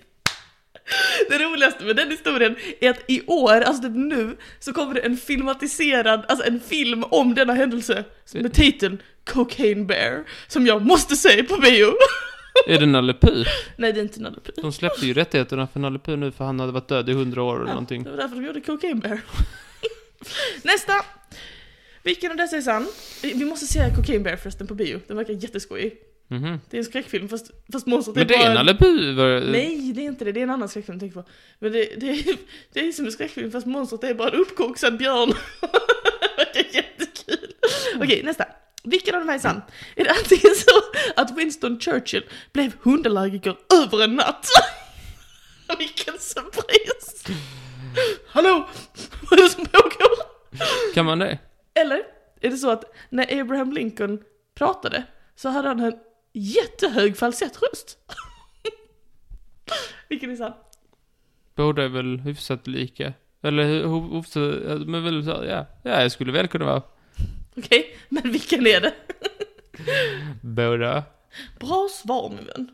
Det roligaste med den historien är att i år, alltså typ nu, så kommer det en filmatiserad, alltså en film om denna händelse med titeln Cocaine Bear, som jag måste se på bio. Är det Nalle Puh? Nej, det är inte Nalle Puh. De släppte ju rättigheterna för Nalle Puh nu för han hade varit död i hundra år eller Ja, någonting. det var därför de gjorde Cocaine Bear. Nästa! Vilken av dessa är sann? Vi måste se Cocaine Bear förresten på bio, den verkar jätteskojig. Mhm. Det är en skräckfilm fast, fast monstret Men det är en- Nalle Puh? Nej, det är inte det. Det är en annan skräckfilm jag tänker på. Men det, det, är, det är som en skräckfilm fast monstret är bara en uppkoksad björn. Verkar jättekul. Okej, nästa. Vilken av de här är sann? Är det antingen så att Winston Churchill blev hundallergiker över en natt? Vilken surprise! Hallå! Vad är det som pågår? Kan man det? Eller är det så att när Abraham Lincoln pratade så hade han en jättehög falsettröst? Vilken är sann? Båda är väl hyfsat lika. Eller hu- hu- hyfsat, men väl så, ja. Ja, jag skulle väl kunna vara Okej, men vilken är det? båda. Bra svar min vän.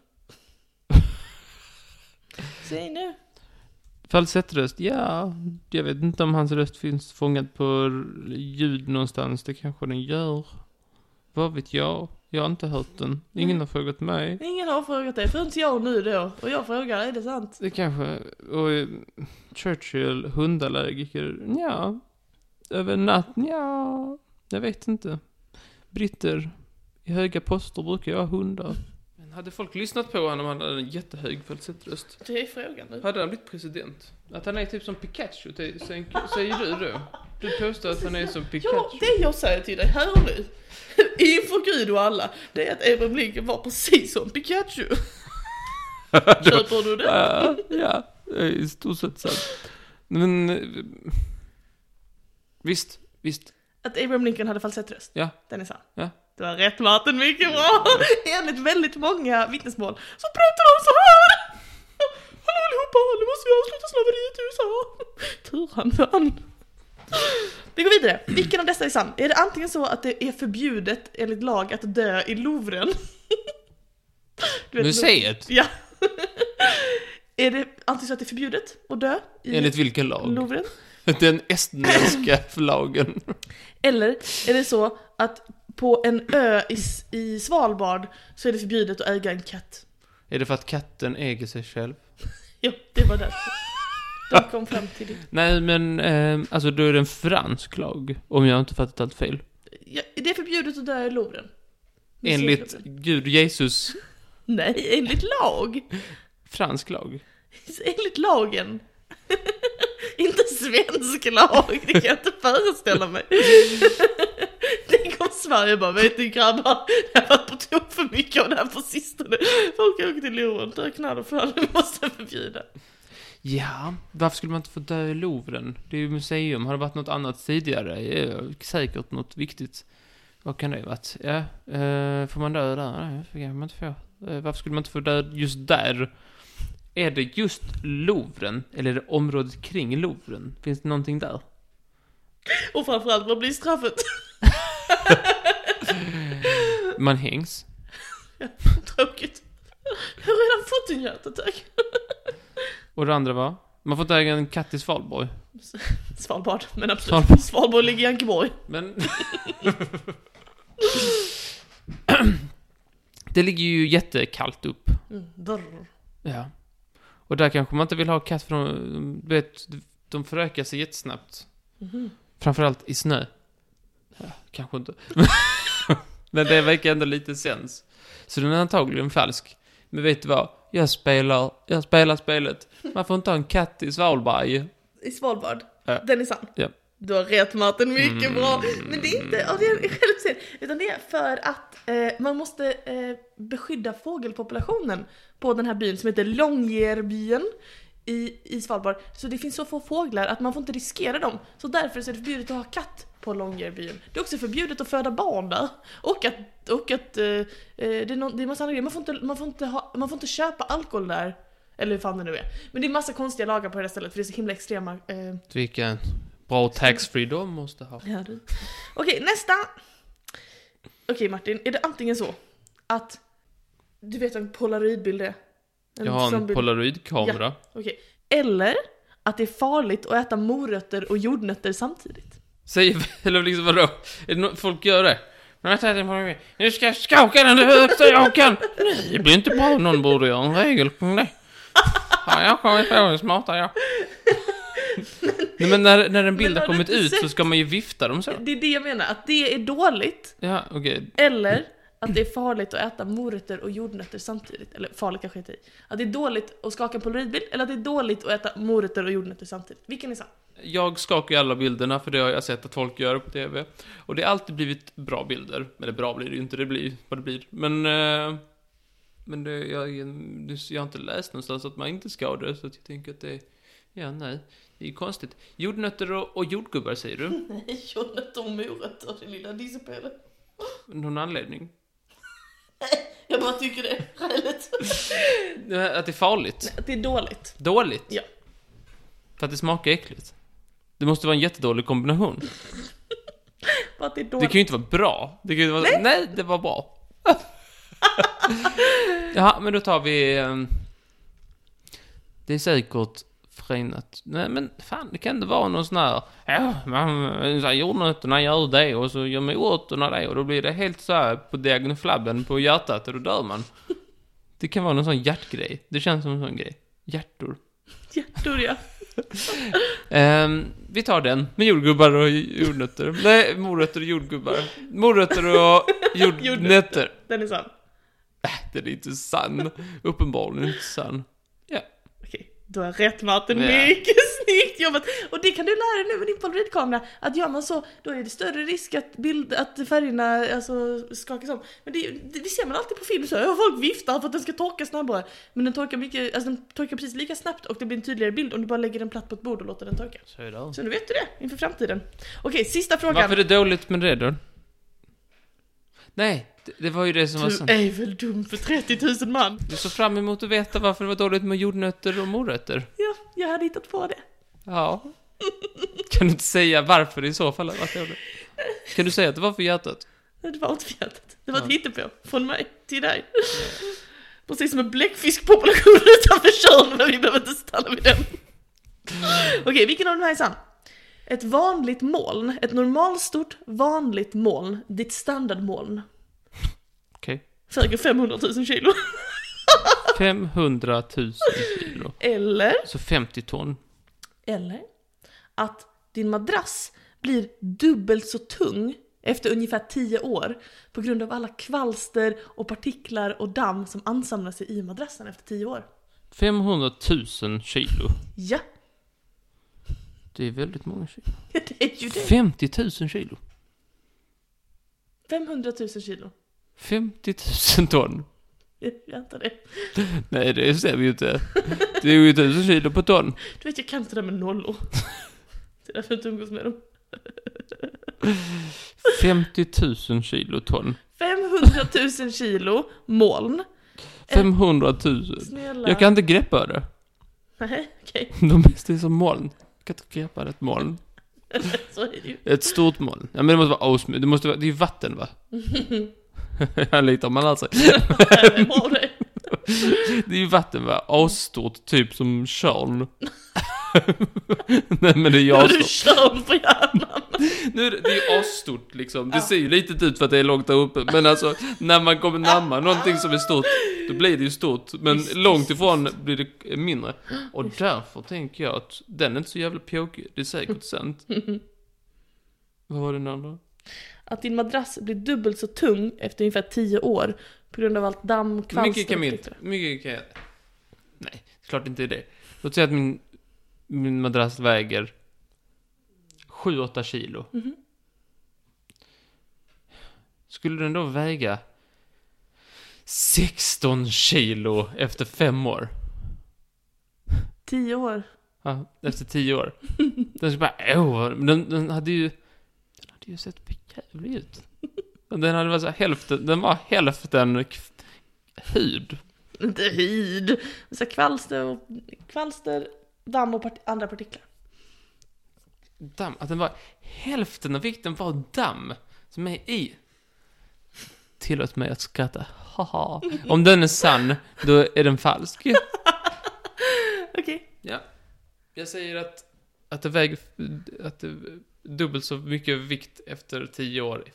Säg nu. Falsettröst, ja. Jag vet inte om hans röst finns fångad på ljud någonstans. Det kanske den gör. Vad vet jag? Jag har inte hört den. Ingen har frågat mig. Ingen har frågat dig, förrän jag nu då. Och jag frågar, är det sant? Det kanske... Och eh, Churchill, hundallergiker, ja. Över natt, ja. Jag vet inte. Britter i höga poster brukar ju ha hundar. Men hade folk lyssnat på honom om han hade en jättehög falsettröst? Det är frågan nu. Hade han blivit president? Att han är typ som Pikachu, det säger säger du då? Du påstår att han är som Pikachu. Ja, det jag säger till dig här och nu, inför Gud och alla, det är att Abraham Lincoln var precis som Pikachu. Köper du det? Ja, ja, det är i stort sett sant. Men... eh, Visst, visst. Att Abraham Lincoln hade falsettröst? Ja. Den är sann? Ja. Du har rätt Martin, mycket bra! Enligt väldigt många vittnesmål så pratar de så här! Hallå allihopa, nu måste vi avsluta slaveriet i USA! Tur han vann. Vi går vidare. Vilken av dessa är sann? Är det antingen så att det är förbjudet enligt lag att dö i Louvren? Museet? Ja. är det antingen så att det är förbjudet att dö i Enligt vilken lag? Louvren? Den estniska lagen. Eller är det så att på en ö i, i Svalbard så är det förbjudet att äga en katt? Är det för att katten äger sig själv? Ja, det var det. De kom fram till det. Nej, men eh, alltså då är det en fransk lag. Om jag inte fattat allt fel. Ja, det är förbjudet att dö i Louvren. Enligt Gud, Jesus, Nej, enligt lag. fransk lag. Enligt lagen. Inte svensk lag, det kan jag inte föreställa mig. Tänk om Sverige bara, vet ni grabbar, det har varit på tok för mycket av det här på sistone. Folk åker till Louvren, dör knall och fall, vi måste förbjuda. Ja, varför skulle man inte få dö i Louvren? Det är ju museum. Har det varit något annat tidigare? Ja, säkert något viktigt. Vad kan det ha varit? Ja, eh, får man dö där? Nej, det kan man inte få. Eh, varför skulle man inte få dö just där? Är det just Louvren? Eller är det området kring Louvren? Finns det någonting där? Och framförallt, vad blir straffet? Man hängs. Tråkigt. Jag har redan fått en hjärtattack. Och det andra var? Man får inte äga en katt i Svalborg. Svalbard, men absolut. Svalbard. Svalbard ligger i Ankeborg. Men... det ligger ju jättekallt upp. Mm. Ja. Och där kanske man inte vill ha katt för de, du vet, de förökar sig jättesnabbt. Mhm. Framförallt i snö. Ja, kanske inte. Men det verkar ändå lite sens. Så den är antagligen falsk. Men vet du vad? Jag spelar, jag spelar spelet. Man får inte ha en katt i Svalbard. I Svalbard. Ja. Den är sann. Ja. Du har rätt Martin, mycket Mm. bra. Men det är inte av det självsyn, utan det är för att eh, man måste eh, beskydda fågelpopulationen på den här byn som heter Långyerbyen i, i Svalbard. Så det finns så få fåglar att man får inte riskera dem. Så därför så är det förbjudet att ha katt på Långyerbyen. Det är också förbjudet att föda barn där. Och att, och att eh, eh, det, är no, det är massa andra grejer. Man får, inte, man, får inte ha, man får inte köpa alkohol där. Eller hur fan det nu är. Men det är massa konstiga lagar på det här stället för det är så himla extrema eh, Vilken bra taxfree de måste ha. Ja, du. Okej, nästa! Okej Martin, är det antingen så att du vet vad en polaroidbild är? Jag har en polaroidkamera. Okej. Eller att det är farligt att äta morötter och jordnötter samtidigt. Säger, eller liksom vadå? Är det no folk gör det? Men vänta, det var- Nu ska jag skaka den högsta jag kan! Nej, det blir inte bra. Någon borde göra en regel kring det. Har jag på det smarta jag. Nej men när, när en bild har kommit ut så sett- ska man ju vifta dem så. Det är det jag menar, att det är dåligt. Ja, okej. Eller att det är farligt att äta morötter och jordnötter samtidigt. Eller farligt kanske inte. Att det är dåligt att skaka en polaroidbild, eller att det är dåligt att äta morötter och jordnötter samtidigt. Vilken är sann? Jag skakar ju alla bilderna för det har jag sett att folk gör på TV. Och det har alltid blivit bra bilder. Eller bra blir det ju inte, det blir vad det blir. Men... Eh, men det, jag, jag har inte läst någonstans att man inte ska det, så jag tänker att det... Ja, nej. Det är ju konstigt. Jordnötter och, och jordgubbar säger du? Nej, jordnötter och morötter, det lilla dissepelet. Någon anledning? Jag bara tycker det är. Eh, Att det är farligt? Att det är dåligt. Dåligt? Ja. För att det smakar äckligt? Det måste vara en jättedålig kombination. Att det är Det dåligt. kan ju inte vara bra. Det kan ju vara... Nej, det var bra. Ja, men då tar vi... ehm, det är säkert förenat... Nej, men fan, det kan inte vara någon sån här... Ja, man, så här, jordnötterna gör det och så gör morötterna det och då blir det helt så här på diagonflabben på hjärtat och då dör man. Det kan vara någon sån hjärtgrej. Det känns som en sån grej. Hjärtor. Hjärtor ja. Ehm, vi tar den, med jordgubbar och jordnötter. Nej, morötter och jordgubbar. Morötter och jordnötter. Den är sann. Äh, den är inte sann. Uppenbarligen inte sann. Okej, du har rätt Martin. Ja. Mycket snyggt jobbat! Och det kan du lära dig nu med din polaroidkamera. Att gör man så, då är det större risk att, bild, att färgerna alltså, skakas om. Men det, det, det ser man alltid på film så. Ja, folk viftar för att den ska torka snabbare. Men den torkar, mycket, alltså, den torkar precis lika snabbt och det blir en tydligare bild om du bara lägger den platt på ett bord och låter den torka. Så. Så nu vet du det inför framtiden. Okej, sista frågan. Varför är det dåligt med det då? Nej, det, det var ju det som var så... Du är väl dum för 30 000 man? Du såg fram emot att veta varför det var dåligt med jordnötter och morötter. Ja, jag hade hittat på det. Ja. Kan du inte säga varför i så fall? Kan du säga att det var för hjärtat? Nej, Det var inte fjärtat. Det var ett Ja. hittepå. Från mig till dig. Precis som en bläckfiskpopulation utanför Tjörn, men vi behöver inte stanna vid den. Okej, vilken av de här är sann? Ett vanligt moln, ett normalstort vanligt moln, ditt standardmoln, Okej. väger 500 000 kilo. 500 000 kilo. Eller, Så 50 ton. eller att din madrass blir dubbelt så tung efter ungefär 10 år på grund av alla kvalster och partiklar och damm som ansamlar sig i madrassen efter 10 år. 500 000 kilo. Ja, Det är väldigt många kilo. det är ju det. 50 000 kilo. 500 000 kilo. 50 000 ton. Jag antar det. Nej, det stämmer ju inte. Det är ju 1000 kilo på ton. Du vet, jag kan inte det där med nollor. Det är därför jag inte umgås med dem. 50 000 kilo ton. 500 000 kilo moln. 500 000. Snälla. Jag kan inte greppa det. Nej, okej. De mesta är som moln. Greppa ett moln. Så är det ju. Ett stort moln. Ja men det måste vara osmycket. Det måste vara, det är ju vatten va? Jag litar man alltså. Det är ju vatten va? Asstort, typ som Tjörn. Nej men det är ju du. Tjörn på hjärnan. Nu är det, är ju asstort liksom. Det Ja. ser ju litet ut för att det är långt där uppe. Men alltså, när man kommer närmare någonting som är stort, då blir det ju stort. Men Visst, långt ifrån blir det mindre. Och därför tänker jag att den är inte så jävla pjåkig. Det är säkert sant. Vad var den andra? Att din madrass blir dubbelt så tung efter ungefär 10 år på grund av allt damm, kvalster Mycket kan mycket kan. Nej, klart inte det. Låt säga att min, min madrass väger 7-8 kilo. Mhm. Skulle den då väga 16 kilo efter fem år? 10 år. Ja, efter 10 år. Den skulle bara, åh, den, den hade ju, den hade ju sett jävlig ut. Den hade varit så hälften, den var hälften hud. Inte hud. Så kvalster, och, kvalster, damm och part- andra partiklar. damm, att den var hälften av vikten var damm som är i. Tillåt mig att skratta. Haha. Om den är sann, då är den falsk. Okej. Ja. Jag säger att, att det väger, att det dubbelt så mycket vikt efter tio år är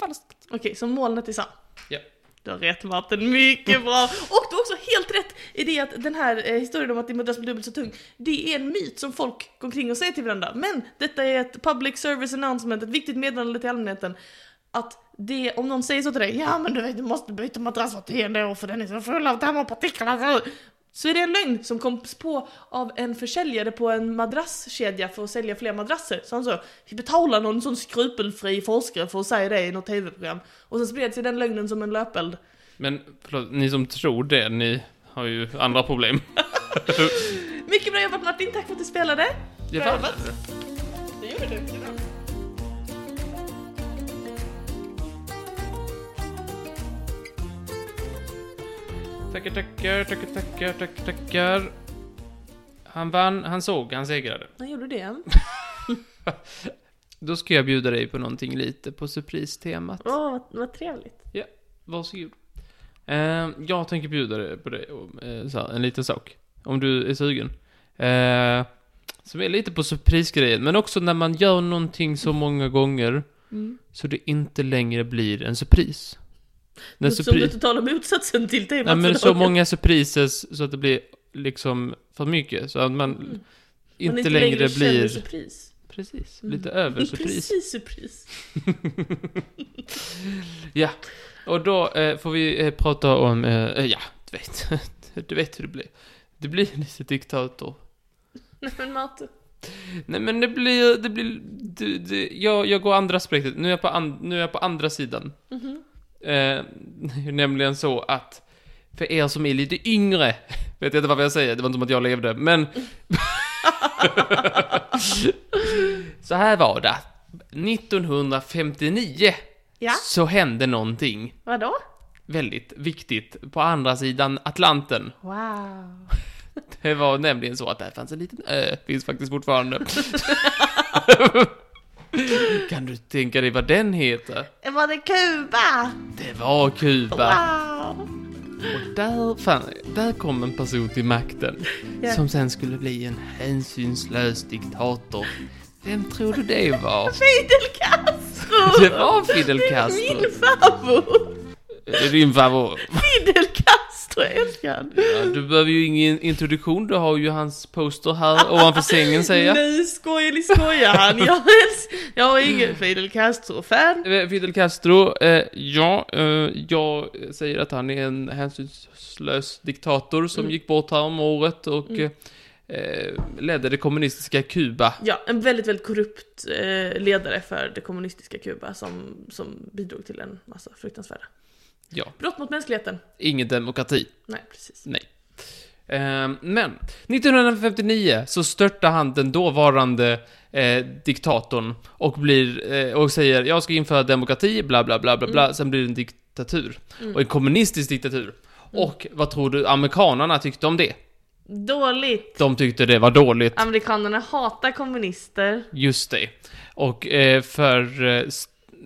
falskt. Okej, så molnet är sant. Ja. Du har rätt Martin, mycket bra! Och du har också helt rätt i det att den här eh, historien om att din madrass blir dubbelt så tung, det är en myt som folk går omkring och säger till varandra. Men detta är ett public service announcement, ett viktigt meddelande till allmänheten. Att det, om någon säger så till dig, ja men du vet du måste byta madrass var tionde år för den är så full av damm och partiklar. Så är det en lögn som kom på av en försäljare på en madrasskedja för att sälja fler madrasser. Så han sa, vi betalar någon sån skrupelfri forskare för att säga det i något tv-program. Och sen spred sig den lögnen som en löpeld. Men, förlåt, ni som tror det, ni har ju andra problem. Mycket bra jobbat Martin, tack för att du spelade. Bra jobbat. Det gjorde du. Det. Tackar, tackar, tackar, tackar, tackar, tackar. Han vann, han såg, han segrade. Han gjorde det. Då ska jag bjuda dig på någonting lite på surprise-temat. Åh, vad, vad trevligt. Varsågod. Eh, jag tänker bjuda dig på det, eh, så här, en liten sak. Om du är sugen. Eh, som är lite på surprisgrejen, men också när man gör någonting så många gånger Mm. så det inte längre blir en surprise. När som surpri- du totala motsatsen till temat Nej men så dagen. många surprises så att det blir liksom för mycket. Så att man Mm. inte, Man längre, känner blir... surpris. Precis, Mm. lite över surprise. Precis surpris. Ja, och då eh, får vi eh, prata om, eh, eh, ja, du vet, du vet hur det blir. Det blir lite diktator. Nej men Marte. Nej men det blir, det blir, det, det, jag, jag går andra aspektet. Nu är jag på, an, nu är jag på andra sidan. Mhm. Eh, nämligen så att, för er som är lite yngre, vet jag inte vad jag säger, det var inte som att jag levde, men... så här var det. 1959 Ja, så hände någonting vadå? väldigt viktigt på andra sidan Atlanten. Wow. Det var nämligen så att där fanns en liten ö, finns faktiskt fortfarande. kan du tänka dig vad den heter? Var det Kuba? Det var Kuba. Wow. Och där, fan, där kom en person till makten Ja. som sen skulle bli en hänsynslös diktator. Vem tror du det var? Fidel Castro! Det var Fidel Castro. Min favorit! Det är din favorit. Fidel Castro, älskar. Ja, du behöver ju ingen introduktion, du har ju hans poster här ovanför sängen säger jag. Skojar ni skojar han. Jag, älsk- jag är ingen Fidel Castro-fan. Eh, Fidel Castro, eh, ja, eh, jag säger att han är en hänsynslös diktator som Mm. gick bort här om året och Mm. Eh, ledde det kommunistiska Kuba. Ja, en väldigt, väldigt korrupt eh, ledare för det kommunistiska Kuba som, som bidrog till en massa fruktansvärda Ja, brott mot mänskligheten. ingen demokrati. Nej, precis. Eh, men, 1959 så störtar han den dåvarande eh, diktatorn och blir, eh, och säger jag ska införa demokrati, bla bla bla bla bla, Mm. sen blir det en diktatur. Mm. Och en kommunistisk diktatur. Och vad tror du amerikanerna tyckte om det? Dåligt. De tyckte det var dåligt. Amerikanerna hatar kommunister. Just det. Och eh, för eh,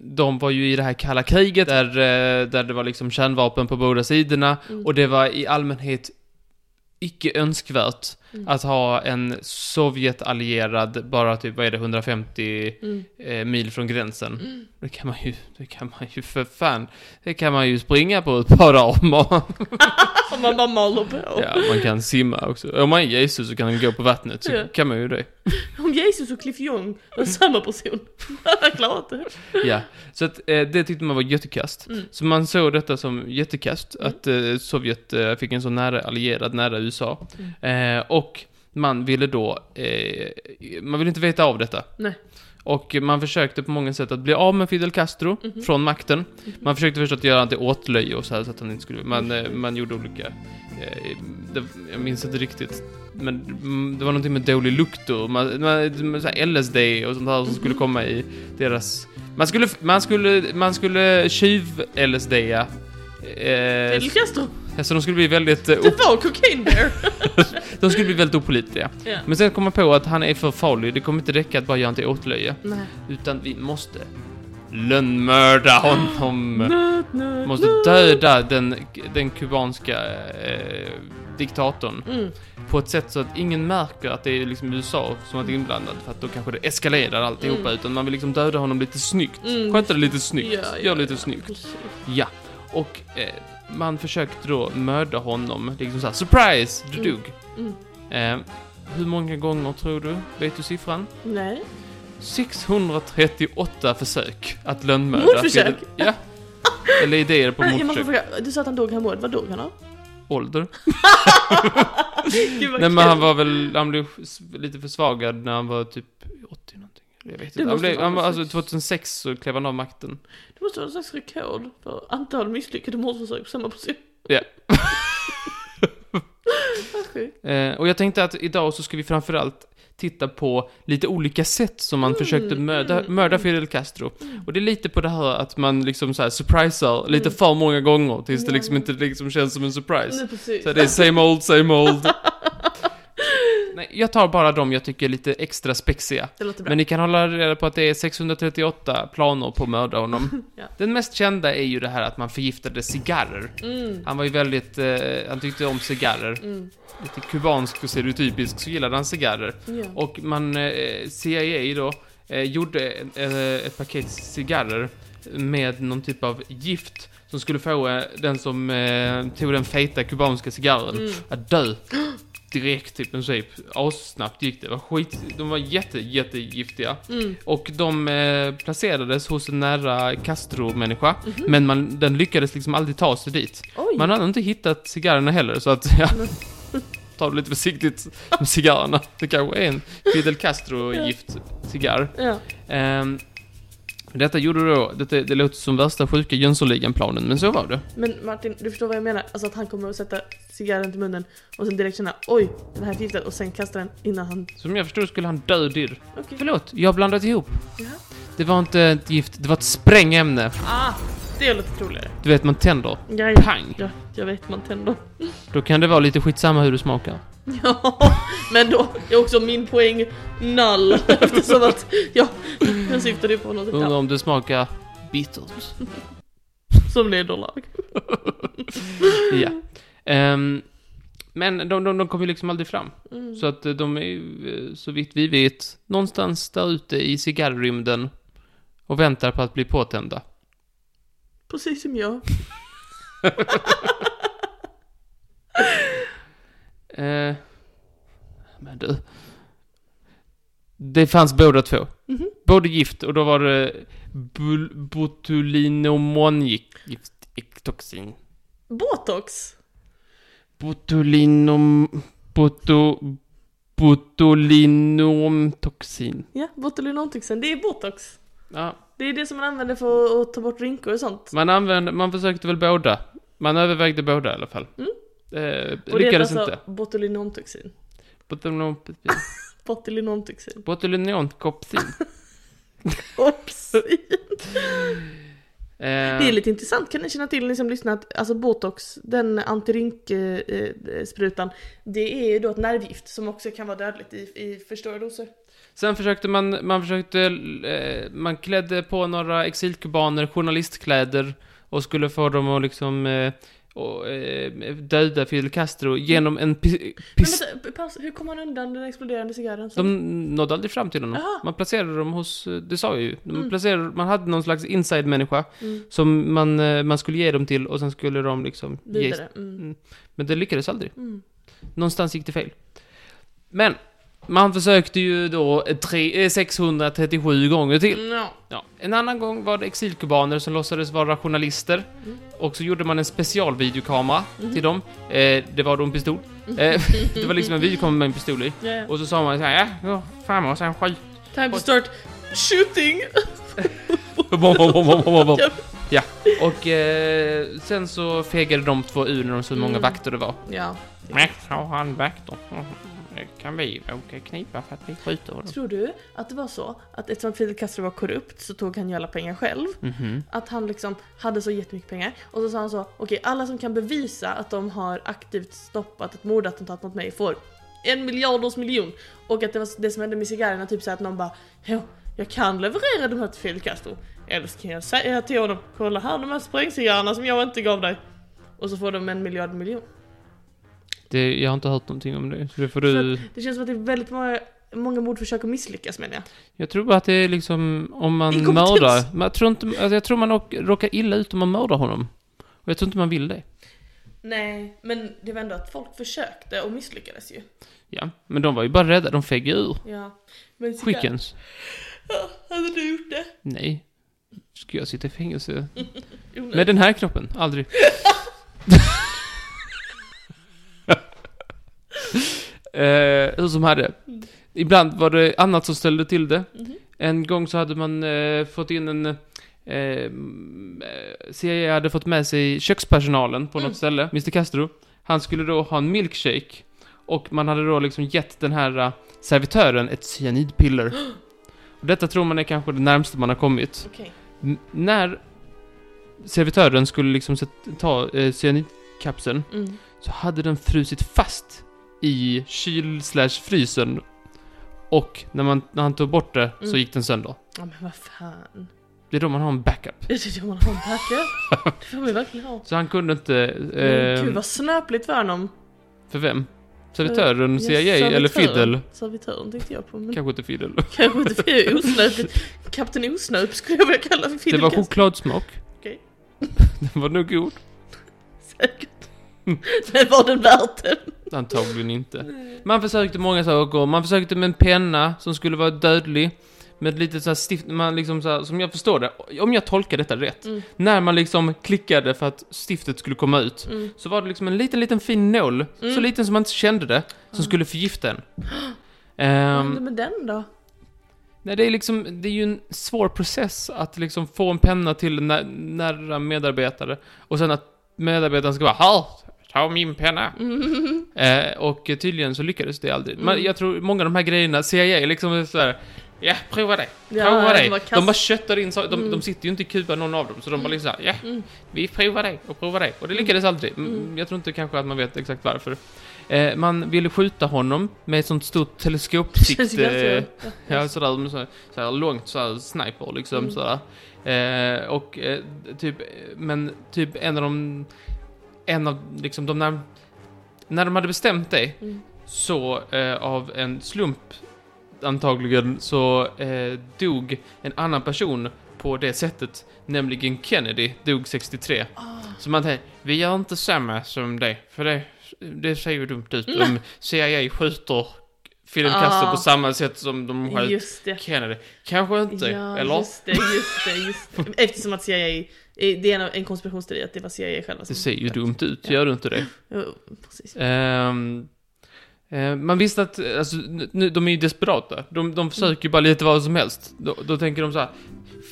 de var ju i det här kalla kriget där, eh, där det var liksom kärnvapen på båda sidorna Mm. och det var i allmänhet icke önskvärt Mm. att ha en Sovjetallierad bara typ, vad är det, 150 Mm. eh, mil från gränsen. Mm. Det kan man ju, det kan man ju för fan, det kan man ju springa på ett par dagar. Om man bara maler på. ja, man kan simma också. Om man är Jesus så kan man gå på vattnet, så Ja. kan man ju det. Om Jesus och Cliff Young var samma person. Jag klarat det. Ja, så att eh, det tyckte man var jättekast. Mm. Så man såg detta som jättekast, Mm. att eh, Sovjet eh, fick en så nära allierad, nära USA. Eh, och man ville då, eh, man ville inte veta av detta. Nej. Och man försökte på många sätt att bli av med Fidel Castro Mhm. från makten. Man försökte förstås att göra han till åtlöje och så här så att han inte skulle, man, eh, man gjorde olika, eh, det, jag minns inte riktigt. Men mm, det var någonting med dålig lukt och man, man, så här LSD och sånt där som skulle komma i deras... Man skulle, man skulle, man skulle tjuv-LSD-a. Eh, Fidel Castro. Alltså de skulle bli väldigt, eh, Det var Cocaine Bear. de skulle bli väldigt opålitliga. ja. Men sen kom man på att han är för farlig, det kommer inte räcka att bara göra honom till åtlöje. Nej. Utan vi måste lönnmörda honom. Nöt, nöt, Måste döda den, den kubanska eh, diktatorn. Mm. På ett sätt så att ingen märker att det är liksom USA som varit inblandad. För att då kanske det eskalerar alltihopa. Mm. Utan man vill liksom döda honom lite snyggt. Mm. Sköta det lite snyggt. Ja, ja, Gör lite ja, snyggt. precis. Ja. Och eh, man försökte då mörda honom. Liksom såhär, surprise! Du Mm. dog. Mm. Eh, hur många gånger tror du? Vet du siffran? Nej. 638 försök att lönnmörda. Mordförsök? Ja. Eller idéer på mordförsök. fråga, du sa att han dog häromåret, vad dog han av? Ålder. Nej men han var väl, han blev lite försvagad när han var typ 80 någonting. Jag vet inte. Han blev, han alltså slags- 2006 så klev han av makten. Det måste vara någon slags rekord för antal misslyckade mordförsök på samma person. Ja. Eh, och jag tänkte att idag så ska vi framförallt titta på lite olika sätt som man Mm, försökte mörda, mm, mörda mm. Fidel Castro. Och det är lite på det här att man liksom så här surprisar lite Mm. för många gånger tills det liksom inte liksom känns som en surprise. Precis. Så det är same old, same old. nej, jag tar bara de jag tycker är lite extra spexiga. Det låter bra. Men ni kan hålla reda på att det är 638 planer på att mörda honom. Ja. Den mest kända är ju det här att man förgiftade cigarrer. Mm. Han var ju väldigt, eh, han tyckte om cigarrer. Mm. Lite kubansk och stereotypisk så gillade han cigarrer. Ja. Och man, eh, CIA då, eh, gjorde eh, ett paket cigarrer med någon typ av gift som skulle få eh, den som eh, tog den feta kubanska cigarren Mm. att dö. Direkt i princip. Assnabbt gick det. det var skit, de var jätte, jättegiftiga. Mm. Och de eh, placerades hos en nära Castro-människa. Mhm. Men man, den lyckades liksom aldrig ta sig dit. Oj! Man hade inte hittat cigarrerna heller, så att ja. Ta det lite försiktigt med cigarrerna. Det kanske är en Fidel Castro-gift cigarr. Ja. Ehm, detta gjorde då, detta, det låter som värsta sjuka Jönssonligan-planen, men så var det. Men Martin, du förstår vad jag menar? Alltså att han kommer att sätta cigarren till munnen och sen direkt känna oj, den här är förgiftad och sen kasta den innan han... Som jag förstod skulle han dö dirr. Okej. Förlåt, jag har blandat ihop. Ja. Det var inte ett gift, det var ett sprängämne. Ah! Det låter troligare. Du vet, man tänder. Ja, ja. Pang! ja, jag vet man tänder. Då kan det vara lite skitsamma hur det smakar. Ja, men då är också min poäng null eftersom att, ja, jag syftade på något Undrar om det smakar bittert. som nederlag. ja. Ehm, men de, de, de kom ju liksom aldrig fram. Mm. Så att eh, de är eh, så vitt vi vet, någonstans där ute i cigarrrymden och väntar på att bli påtända. Precis som jag. Eh, men du. Det fanns båda två. Mhm. Både gift och då var det botulinomonic-toxin. Botox? Botulinom... Botu... Botulinomtoxin. Ja, botulinumtoxin, det är botox. Ja, Det är det som man använder för att ta bort rynkor och sånt. man använde, man försökte väl båda. Man övervägde båda i alla fall. Mm. Eh, Och det heter alltså inte. botulinumtoxin. Botulinom... Botulinumtoxin. Botulinontoxin. Oops. Eh, Det är lite intressant, kan ni känna till ni som lyssnar att alltså botox, den antirynk-sprutan, det är ju då ett nervgift som också kan vara dödligt i, i för stora doser. Sen försökte man, man försökte, eh, man klädde på några exilkubaner journalistkläder och skulle få dem att liksom eh, och, eh, döda Fidel Castro genom en pi- Men pis- vänta, paus, hur kom han undan den exploderande cigarren? De nådde aldrig fram till honom. Jaha. Man placerade dem hos, eh, det sa jag ju, de Mm. placerade, man hade någon slags inside-människa Mm, som man, eh, man skulle ge dem till och sen skulle de liksom ge, vidare. Mm. Mm. men det lyckades aldrig. Mm. Någonstans gick det fel. Men, man försökte ju då tre, eh, 637 gånger till. Ja. Ja. En annan gång var det exilkubaner som låtsades vara journalister. Mm. Och så gjorde man en specialvideokamera Mhm. till dem. Eh, det var då en pistol. Eh, det var liksom en videokamera med en pistol i. Ja. Och så sa man så här, ja, ja framåt, sen skjut. Time to start shooting! ja, och eh, sen så fegade de två ur när de så många Mm. vakter det var. Ja. Nej, har han vakter? Mm, kan vi åka knipa för att vi skjuter honom. Tror du att det var så att eftersom Fidel Castro var korrupt så tog han ju alla pengar själv? Mhm. Att han liksom hade så jättemycket pengar och så sa han så okej alla som kan bevisa att de har aktivt stoppat ett mordattentat mot mig får en miljarders miljon. Och att det var det som hände med cigarrerna, typ så att någon bara jo, jag kan leverera de här till Fidel Castro. Eller så kan jag säga till honom, kolla här de här sprängcigarrerna som jag inte gav dig. Och så får de en miljard miljon. Det, jag har inte hört någonting om det, så det får Så du... Det känns som att det är väldigt många, många mordförsök att misslyckas menar jag. Jag tror bara att det är liksom om man mördar. Men jag tror inte, alltså jag tror man åk, råkar illa ut om man mördar honom. Och jag tror inte man vill det. Nej, men det var ändå att folk försökte och misslyckades ju. Ja, men de var ju bara rädda, de fegade ur. Ja. Men cigarr- Skickens. Ja, hade du gjort det? Nej. Ska jag sitta i fängelse? Med den här kroppen? Aldrig. eh, hur som hade. Ibland var det annat som ställde till det. Mhm. En gång så hade man eh, fått in en... Eh, mm, eh, CIA hade fått med sig kökspersonalen på Mm. något ställe, Mr Castro. Han skulle då ha en milkshake. Och man hade då liksom gett den här eh, servitören ett cyanidpiller. Och detta tror man är kanske det närmaste man har kommit. N- när servitören skulle liksom ta eh, cyanidkapseln Mm. så hade den frusit fast i kyl slash frysen. Och när, man, när han tog bort det så Mm. gick den sönder. Ja men vad fan. Det är då man har en backup. Det är det man har en backup. Det får man verkligen ha. Så han kunde inte... Eh, Gud vad snöpligt för honom. för vem? Servitören, Ja, CIA eller. Fidel? Servitören tänkte jag på. Men Kanske inte Fidel. kanske inte för osnöpligt. Kapten Osnöp skulle jag vilja kalla för Det Fidel var chokladsmak. Okej. Den var nog god. Säkert. Men var den värt det? Antagligen inte. Man försökte många saker. Man försökte med en penna som skulle vara dödlig. Med lite så här stift, man liksom så här, som jag förstår det, om jag tolkar detta rätt. Mm. När man liksom klickade för att stiftet skulle komma ut. Mm. Så var det liksom en liten, liten fin nål. Så Mm. liten som man inte kände det. Som Ah. skulle förgifta en. Vad Ehm, hände med den då? nej, det är liksom, det är ju en svår process att liksom få en penna till nä- nära medarbetare. Och sen att medarbetaren ska vara Här, ta min penna. Mm. Eh, och tydligen så lyckades det aldrig. Mm. Men jag tror många av de här grejerna, CIA liksom är sådär Ja, prova det. Ja, Prova det det. De bara köttar in saker. De, Mm. de sitter ju inte i Kuba någon av dem. Så de bara liksom såhär, ja, Mm. vi provar det och provar det. Och det lyckades aldrig. Mm. Mm. Jag tror inte kanske att man vet exakt varför. Eh, man ville skjuta honom med ett sånt stort Känns teleskopsikt. ju ganska- Eh, ja. ja, sådär, med så, så här långt såhär sniper liksom Mm. sådär. Eh, och eh, typ, men typ en av de, en av liksom de när, när de hade bestämt det Mm. så eh, av en slump antagligen så eh, dog en annan person på det sättet, nämligen Kennedy dog 63. Ah. Så man tänkte, vi gör inte samma som det, för det, det ser ju dumt ut Mm. om CIA skjuter Fidel Ah. Castro på samma sätt som de sköt. Kennedy. Kanske inte, Ja, eller? just det, just det, just det. Eftersom att CIA, det är en, konspirationsteori att det var CIA själva som Det ser ju dumt ut, Ja. gör du inte det? Precis. Eh, man visste att, alltså, nu, de är ju desperata. De, de försöker ju bara lite vad som helst. Då, då tänker de så här.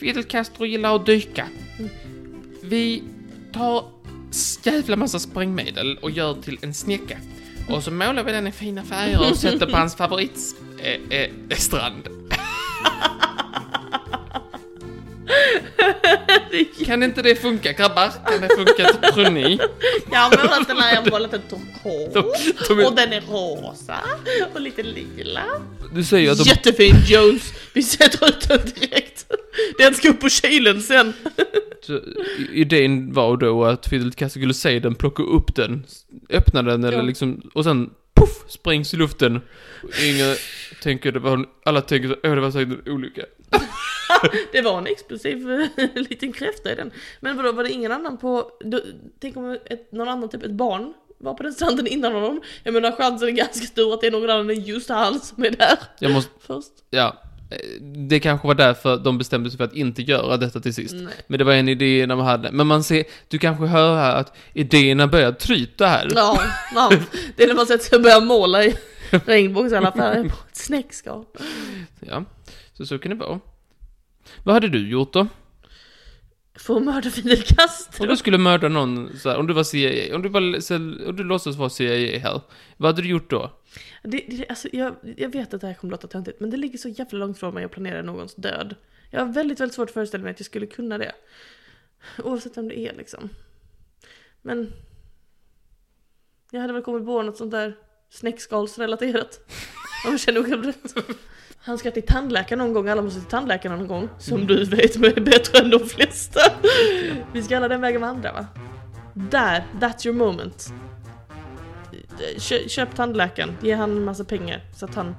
Fidel Castro gillar att dyka. Vi tar jävla massa sprängmedel och gör till en snäcka. Och så målar vi den i fina färger och sätter på hans favorit eh, eh, strand. Kan inte det funka grabbar? Kan det funka tror ni? Ja, men att den här jag målat en turkos. Och den är rosa och lite lila. du säger att de Jättefin Jones! Vi sätter ut den direkt. Den ska upp på kylen sen. Idén var då att Fidel Castro skulle se den, plocka upp den, öppna den eller Ja. liksom, och sen puff, sprängs i luften. Ingen tänker det var, alla tänker åh det var säkert en olycka. Det var en explosiv eh, liten kräfta i den. Men vadå, var det ingen annan på... Då, tänk om ett, någon annan, typ ett barn, var på den stranden innan honom. Jag menar chansen är ganska stor att det är någon annan än just han som är där Jag måste, först. ja. eh, Det kanske var därför de bestämde sig för att inte göra detta till sist. Nej. Men det var en idé de hade. Men man ser, du kanske hör här att idéerna börjar tryta här. Ja, ja, det är när man sätter sig och börjar måla i regnbågsallaffärer på ett snäckskal. Ja, så så kan det vara. Vad hade du gjort då? För att mörda Fidel Castro. Om du skulle mörda någon, så här, om du var CIA, om du, var, om du låtsas vara CIA här, vad hade du gjort då? Det, det, alltså, jag, jag vet att det här kommer låta töntigt, men det ligger så jävla långt från mig att planera någons död. Jag har väldigt, väldigt svårt att föreställa mig att jag skulle kunna det. Oavsett vem det är liksom. Men... Jag hade väl kommit på något sånt där snäckskalsrelaterat. Om jag känner själv rätt. Han ska till tandläkaren någon gång, alla måste till tandläkaren någon gång. Som du vet är bättre än de flesta. Vi ska alla den vägen vandra va? Där, that's your moment. Kö, köp tandläkaren, ge han en massa pengar så att han...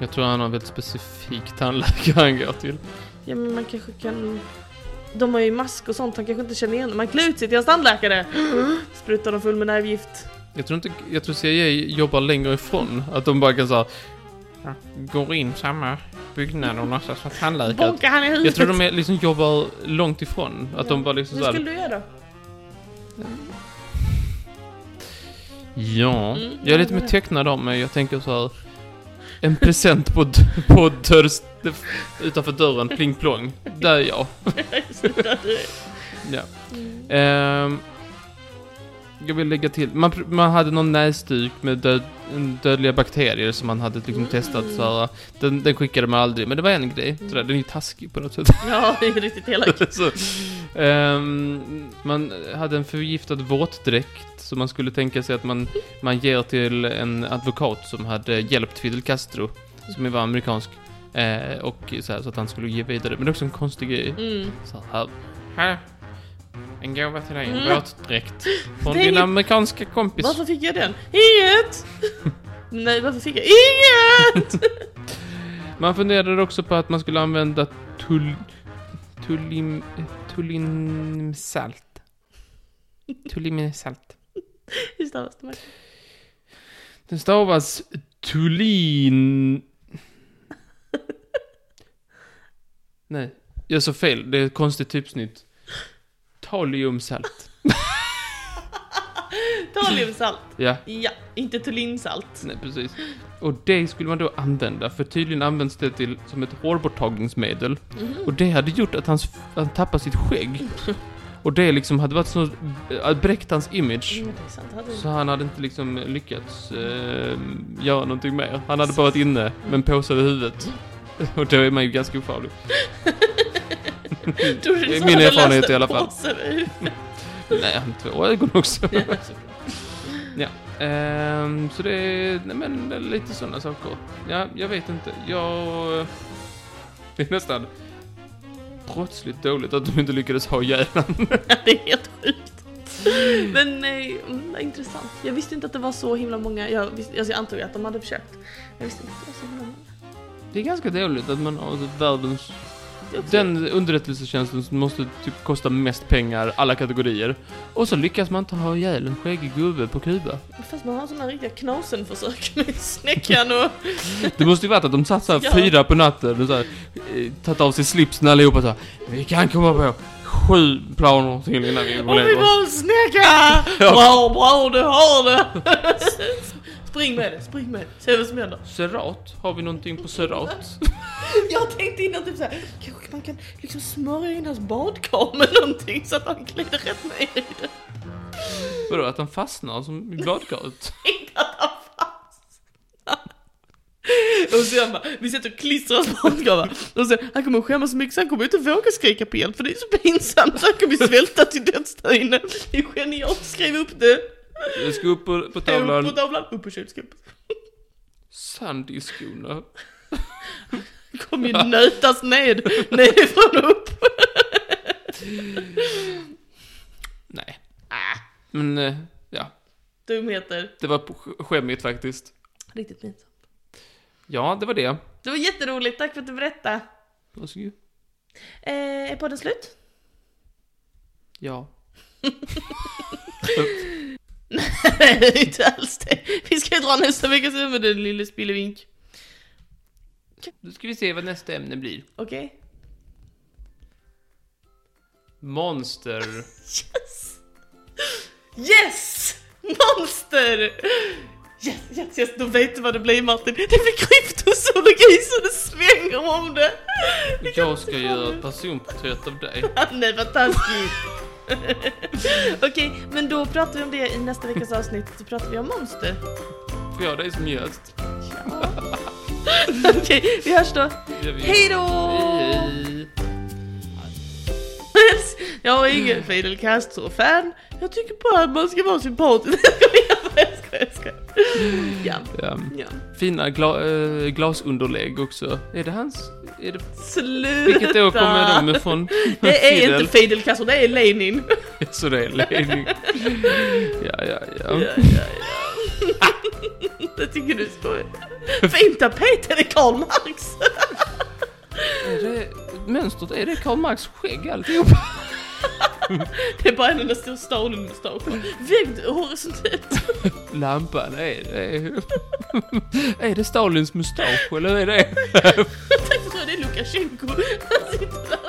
Jag tror han har en väldigt specifik tandläkare han går till. Ja men man kanske kan... De har ju mask och sånt, han kanske inte känner igen Man klär ut sig till hans tandläkare! Sprutar dem full med nervgift. Jag tror inte, jag tror CIA jobbar längre ifrån. Att de bara kan ja, går in samma byggnad och någonstans som tandläkare. Bonkar han i huvudet! Jag tror de är, liksom jobbar långt ifrån. Att Ja. de bara liksom Hur såhär, skulle du göra? ja. Mm, Jag är lite mer tecknad av mig. Jag tänker så här. En present på, på dörrs, utanför dörren, pling plong. Där är jag. Ja. Mm. Ehm, jag vill lägga till, man, man hade någon näsduk med död, dödliga bakterier som man hade liksom Mm. testat så här, den, den skickade man aldrig, men det var en grej. Mm. Sådär, den är ju taskig på något sätt. Ja, det är riktigt elakt. så, ehm, man hade en förgiftad våtdräkt som man skulle tänka sig att man, man ger till en advokat som hade hjälpt Fidel Castro, som var amerikansk. Eh, och så, här, så att han skulle ge vidare. Men det är också en konstig grej. Mm. Så här, här. En gåva till dig, en Mm. våtdräkt. Från din inget- amerikanska kompis. Varför fick jag den? Inget! Nej, varför fick jag inget? Man funderade också på att man skulle använda tull... Tullim... Tullimsalt. Tullimsalt. Hur stavas det? Den stavas tullin... Nej, jag sa fel. Det är ett konstigt typsnitt. Taliumsalt. Taliumsalt. Ja, Ja, inte tullinsalt. nej precis. Och det skulle man då använda, för tydligen används det till som ett hårborttagningsmedel. Och det hade gjort att hans, han tappade sitt skägg. Och det liksom hade varit så, äh, bräckt hans image. Mm, sant. Så han hade inte liksom lyckats eh, göra någonting mer. Han hade bara varit inne med en påse över huvudet. Och då är man ju ganska ofarlig. Tror du Det är min erfarenhet i alla fall. Nej, han har två ögon också. Ja. Ehm, så det är, nej men lite sådana saker. Ja, jag vet inte. Jag... Det är nästan brottsligt dåligt att de inte lyckades ha ihjäl honom. det är helt sjukt. Men nej, mm, vad intressant. Jag visste inte att det var så himla många. Jag, visste, alltså jag antog att de hade försökt. Jag visste inte att det var så himla många. Det är ganska dåligt att man har världens... Den underrättelsetjänsten som måste typ kosta mest pengar, alla kategorier. Och så lyckas man inte ha ihjäl en skäggig gubbe på Kuba. Fast man har såna riktiga knasenförsök med snäckan och... Det måste ju varit att de satt såhär Ja. fyra på natten och såhär, eh, tagit av sig slipsen allihopa såhär. Vi kan komma på sju planer till innan vi går Och vi var snäcka! Bra, bra, du har det! spring med det, spring med det. Se vad som händer. Serat, har vi någonting på Serat? Jag tänkte innan typ såhär, kanske man kan liksom smörja in hans badkar med någonting så att han glider rätt ner i det. Vadå, att han fastnar som i badkaret? Inte att han fastnar. Och sen bara, vi sätter och klistrar hans badkar. Och sen, han kommer att skämmas så mycket så han kommer inte våga skrika på hjälp för det är så pinsamt så han kommer svälta till döds där inne. Det är genialt, skriv upp det. Jag ska upp på, på Upp på tavlan. tavlan, upp på kylskåpet. Sand i skorna. kommer ju nötas ned, nerifrån och upp. Nej. Men, eh, ja. Dumheter. Det var sk- skämmigt faktiskt. Riktigt pinsamt. Ja, det var det. Det var jätteroligt, tack för att du berättade. Varsågod. Eh, är podden slut? Ja. Nej, inte alls det. Vi ska ju dra nästa veckas ämne, den lille spillevink. Då ska vi se vad nästa ämne blir. Okej? Monster. Yes! Yes! Monster! Yes, yes, yes, då vet du vad det blir Martin. Det blir kryptozoologi så det svänger om det. Jag ska göra ett personporträtt av dig. Nej, vad taskigt. Okej, men då pratar vi om det i nästa veckas avsnitt. Så pratar vi om monster. Får jag dig som gäst? Ja. Okej, vi hörs då. Vi. Hej då! Hej. Jag är ingen Fidel Castro-fan. Jag tycker bara att man ska vara sympatisk. Skojar, jag skojar. Ja, Ja. ja. Fina gla, äh, glasunderlägg också. Är det hans? Är det, Sluta! vilket år kommer de ifrån? Det är Fidel? inte Fidel Castro, det är Lenin. Så det är Lenin. Ja, ja, ja. Ja, ja, ja. Jag tycker du är skoj. Fin tapet är det Karl Marx. Är det, mönstret, är det Karl Marx skägg alltihop? Det är bara en enda stor Stalin-mustasch. Vägd horisontellt. Lampan, är det... Är det Stalins mustasch eller är det... Jag tänkte jag det är Lukasjenko. Han sitter där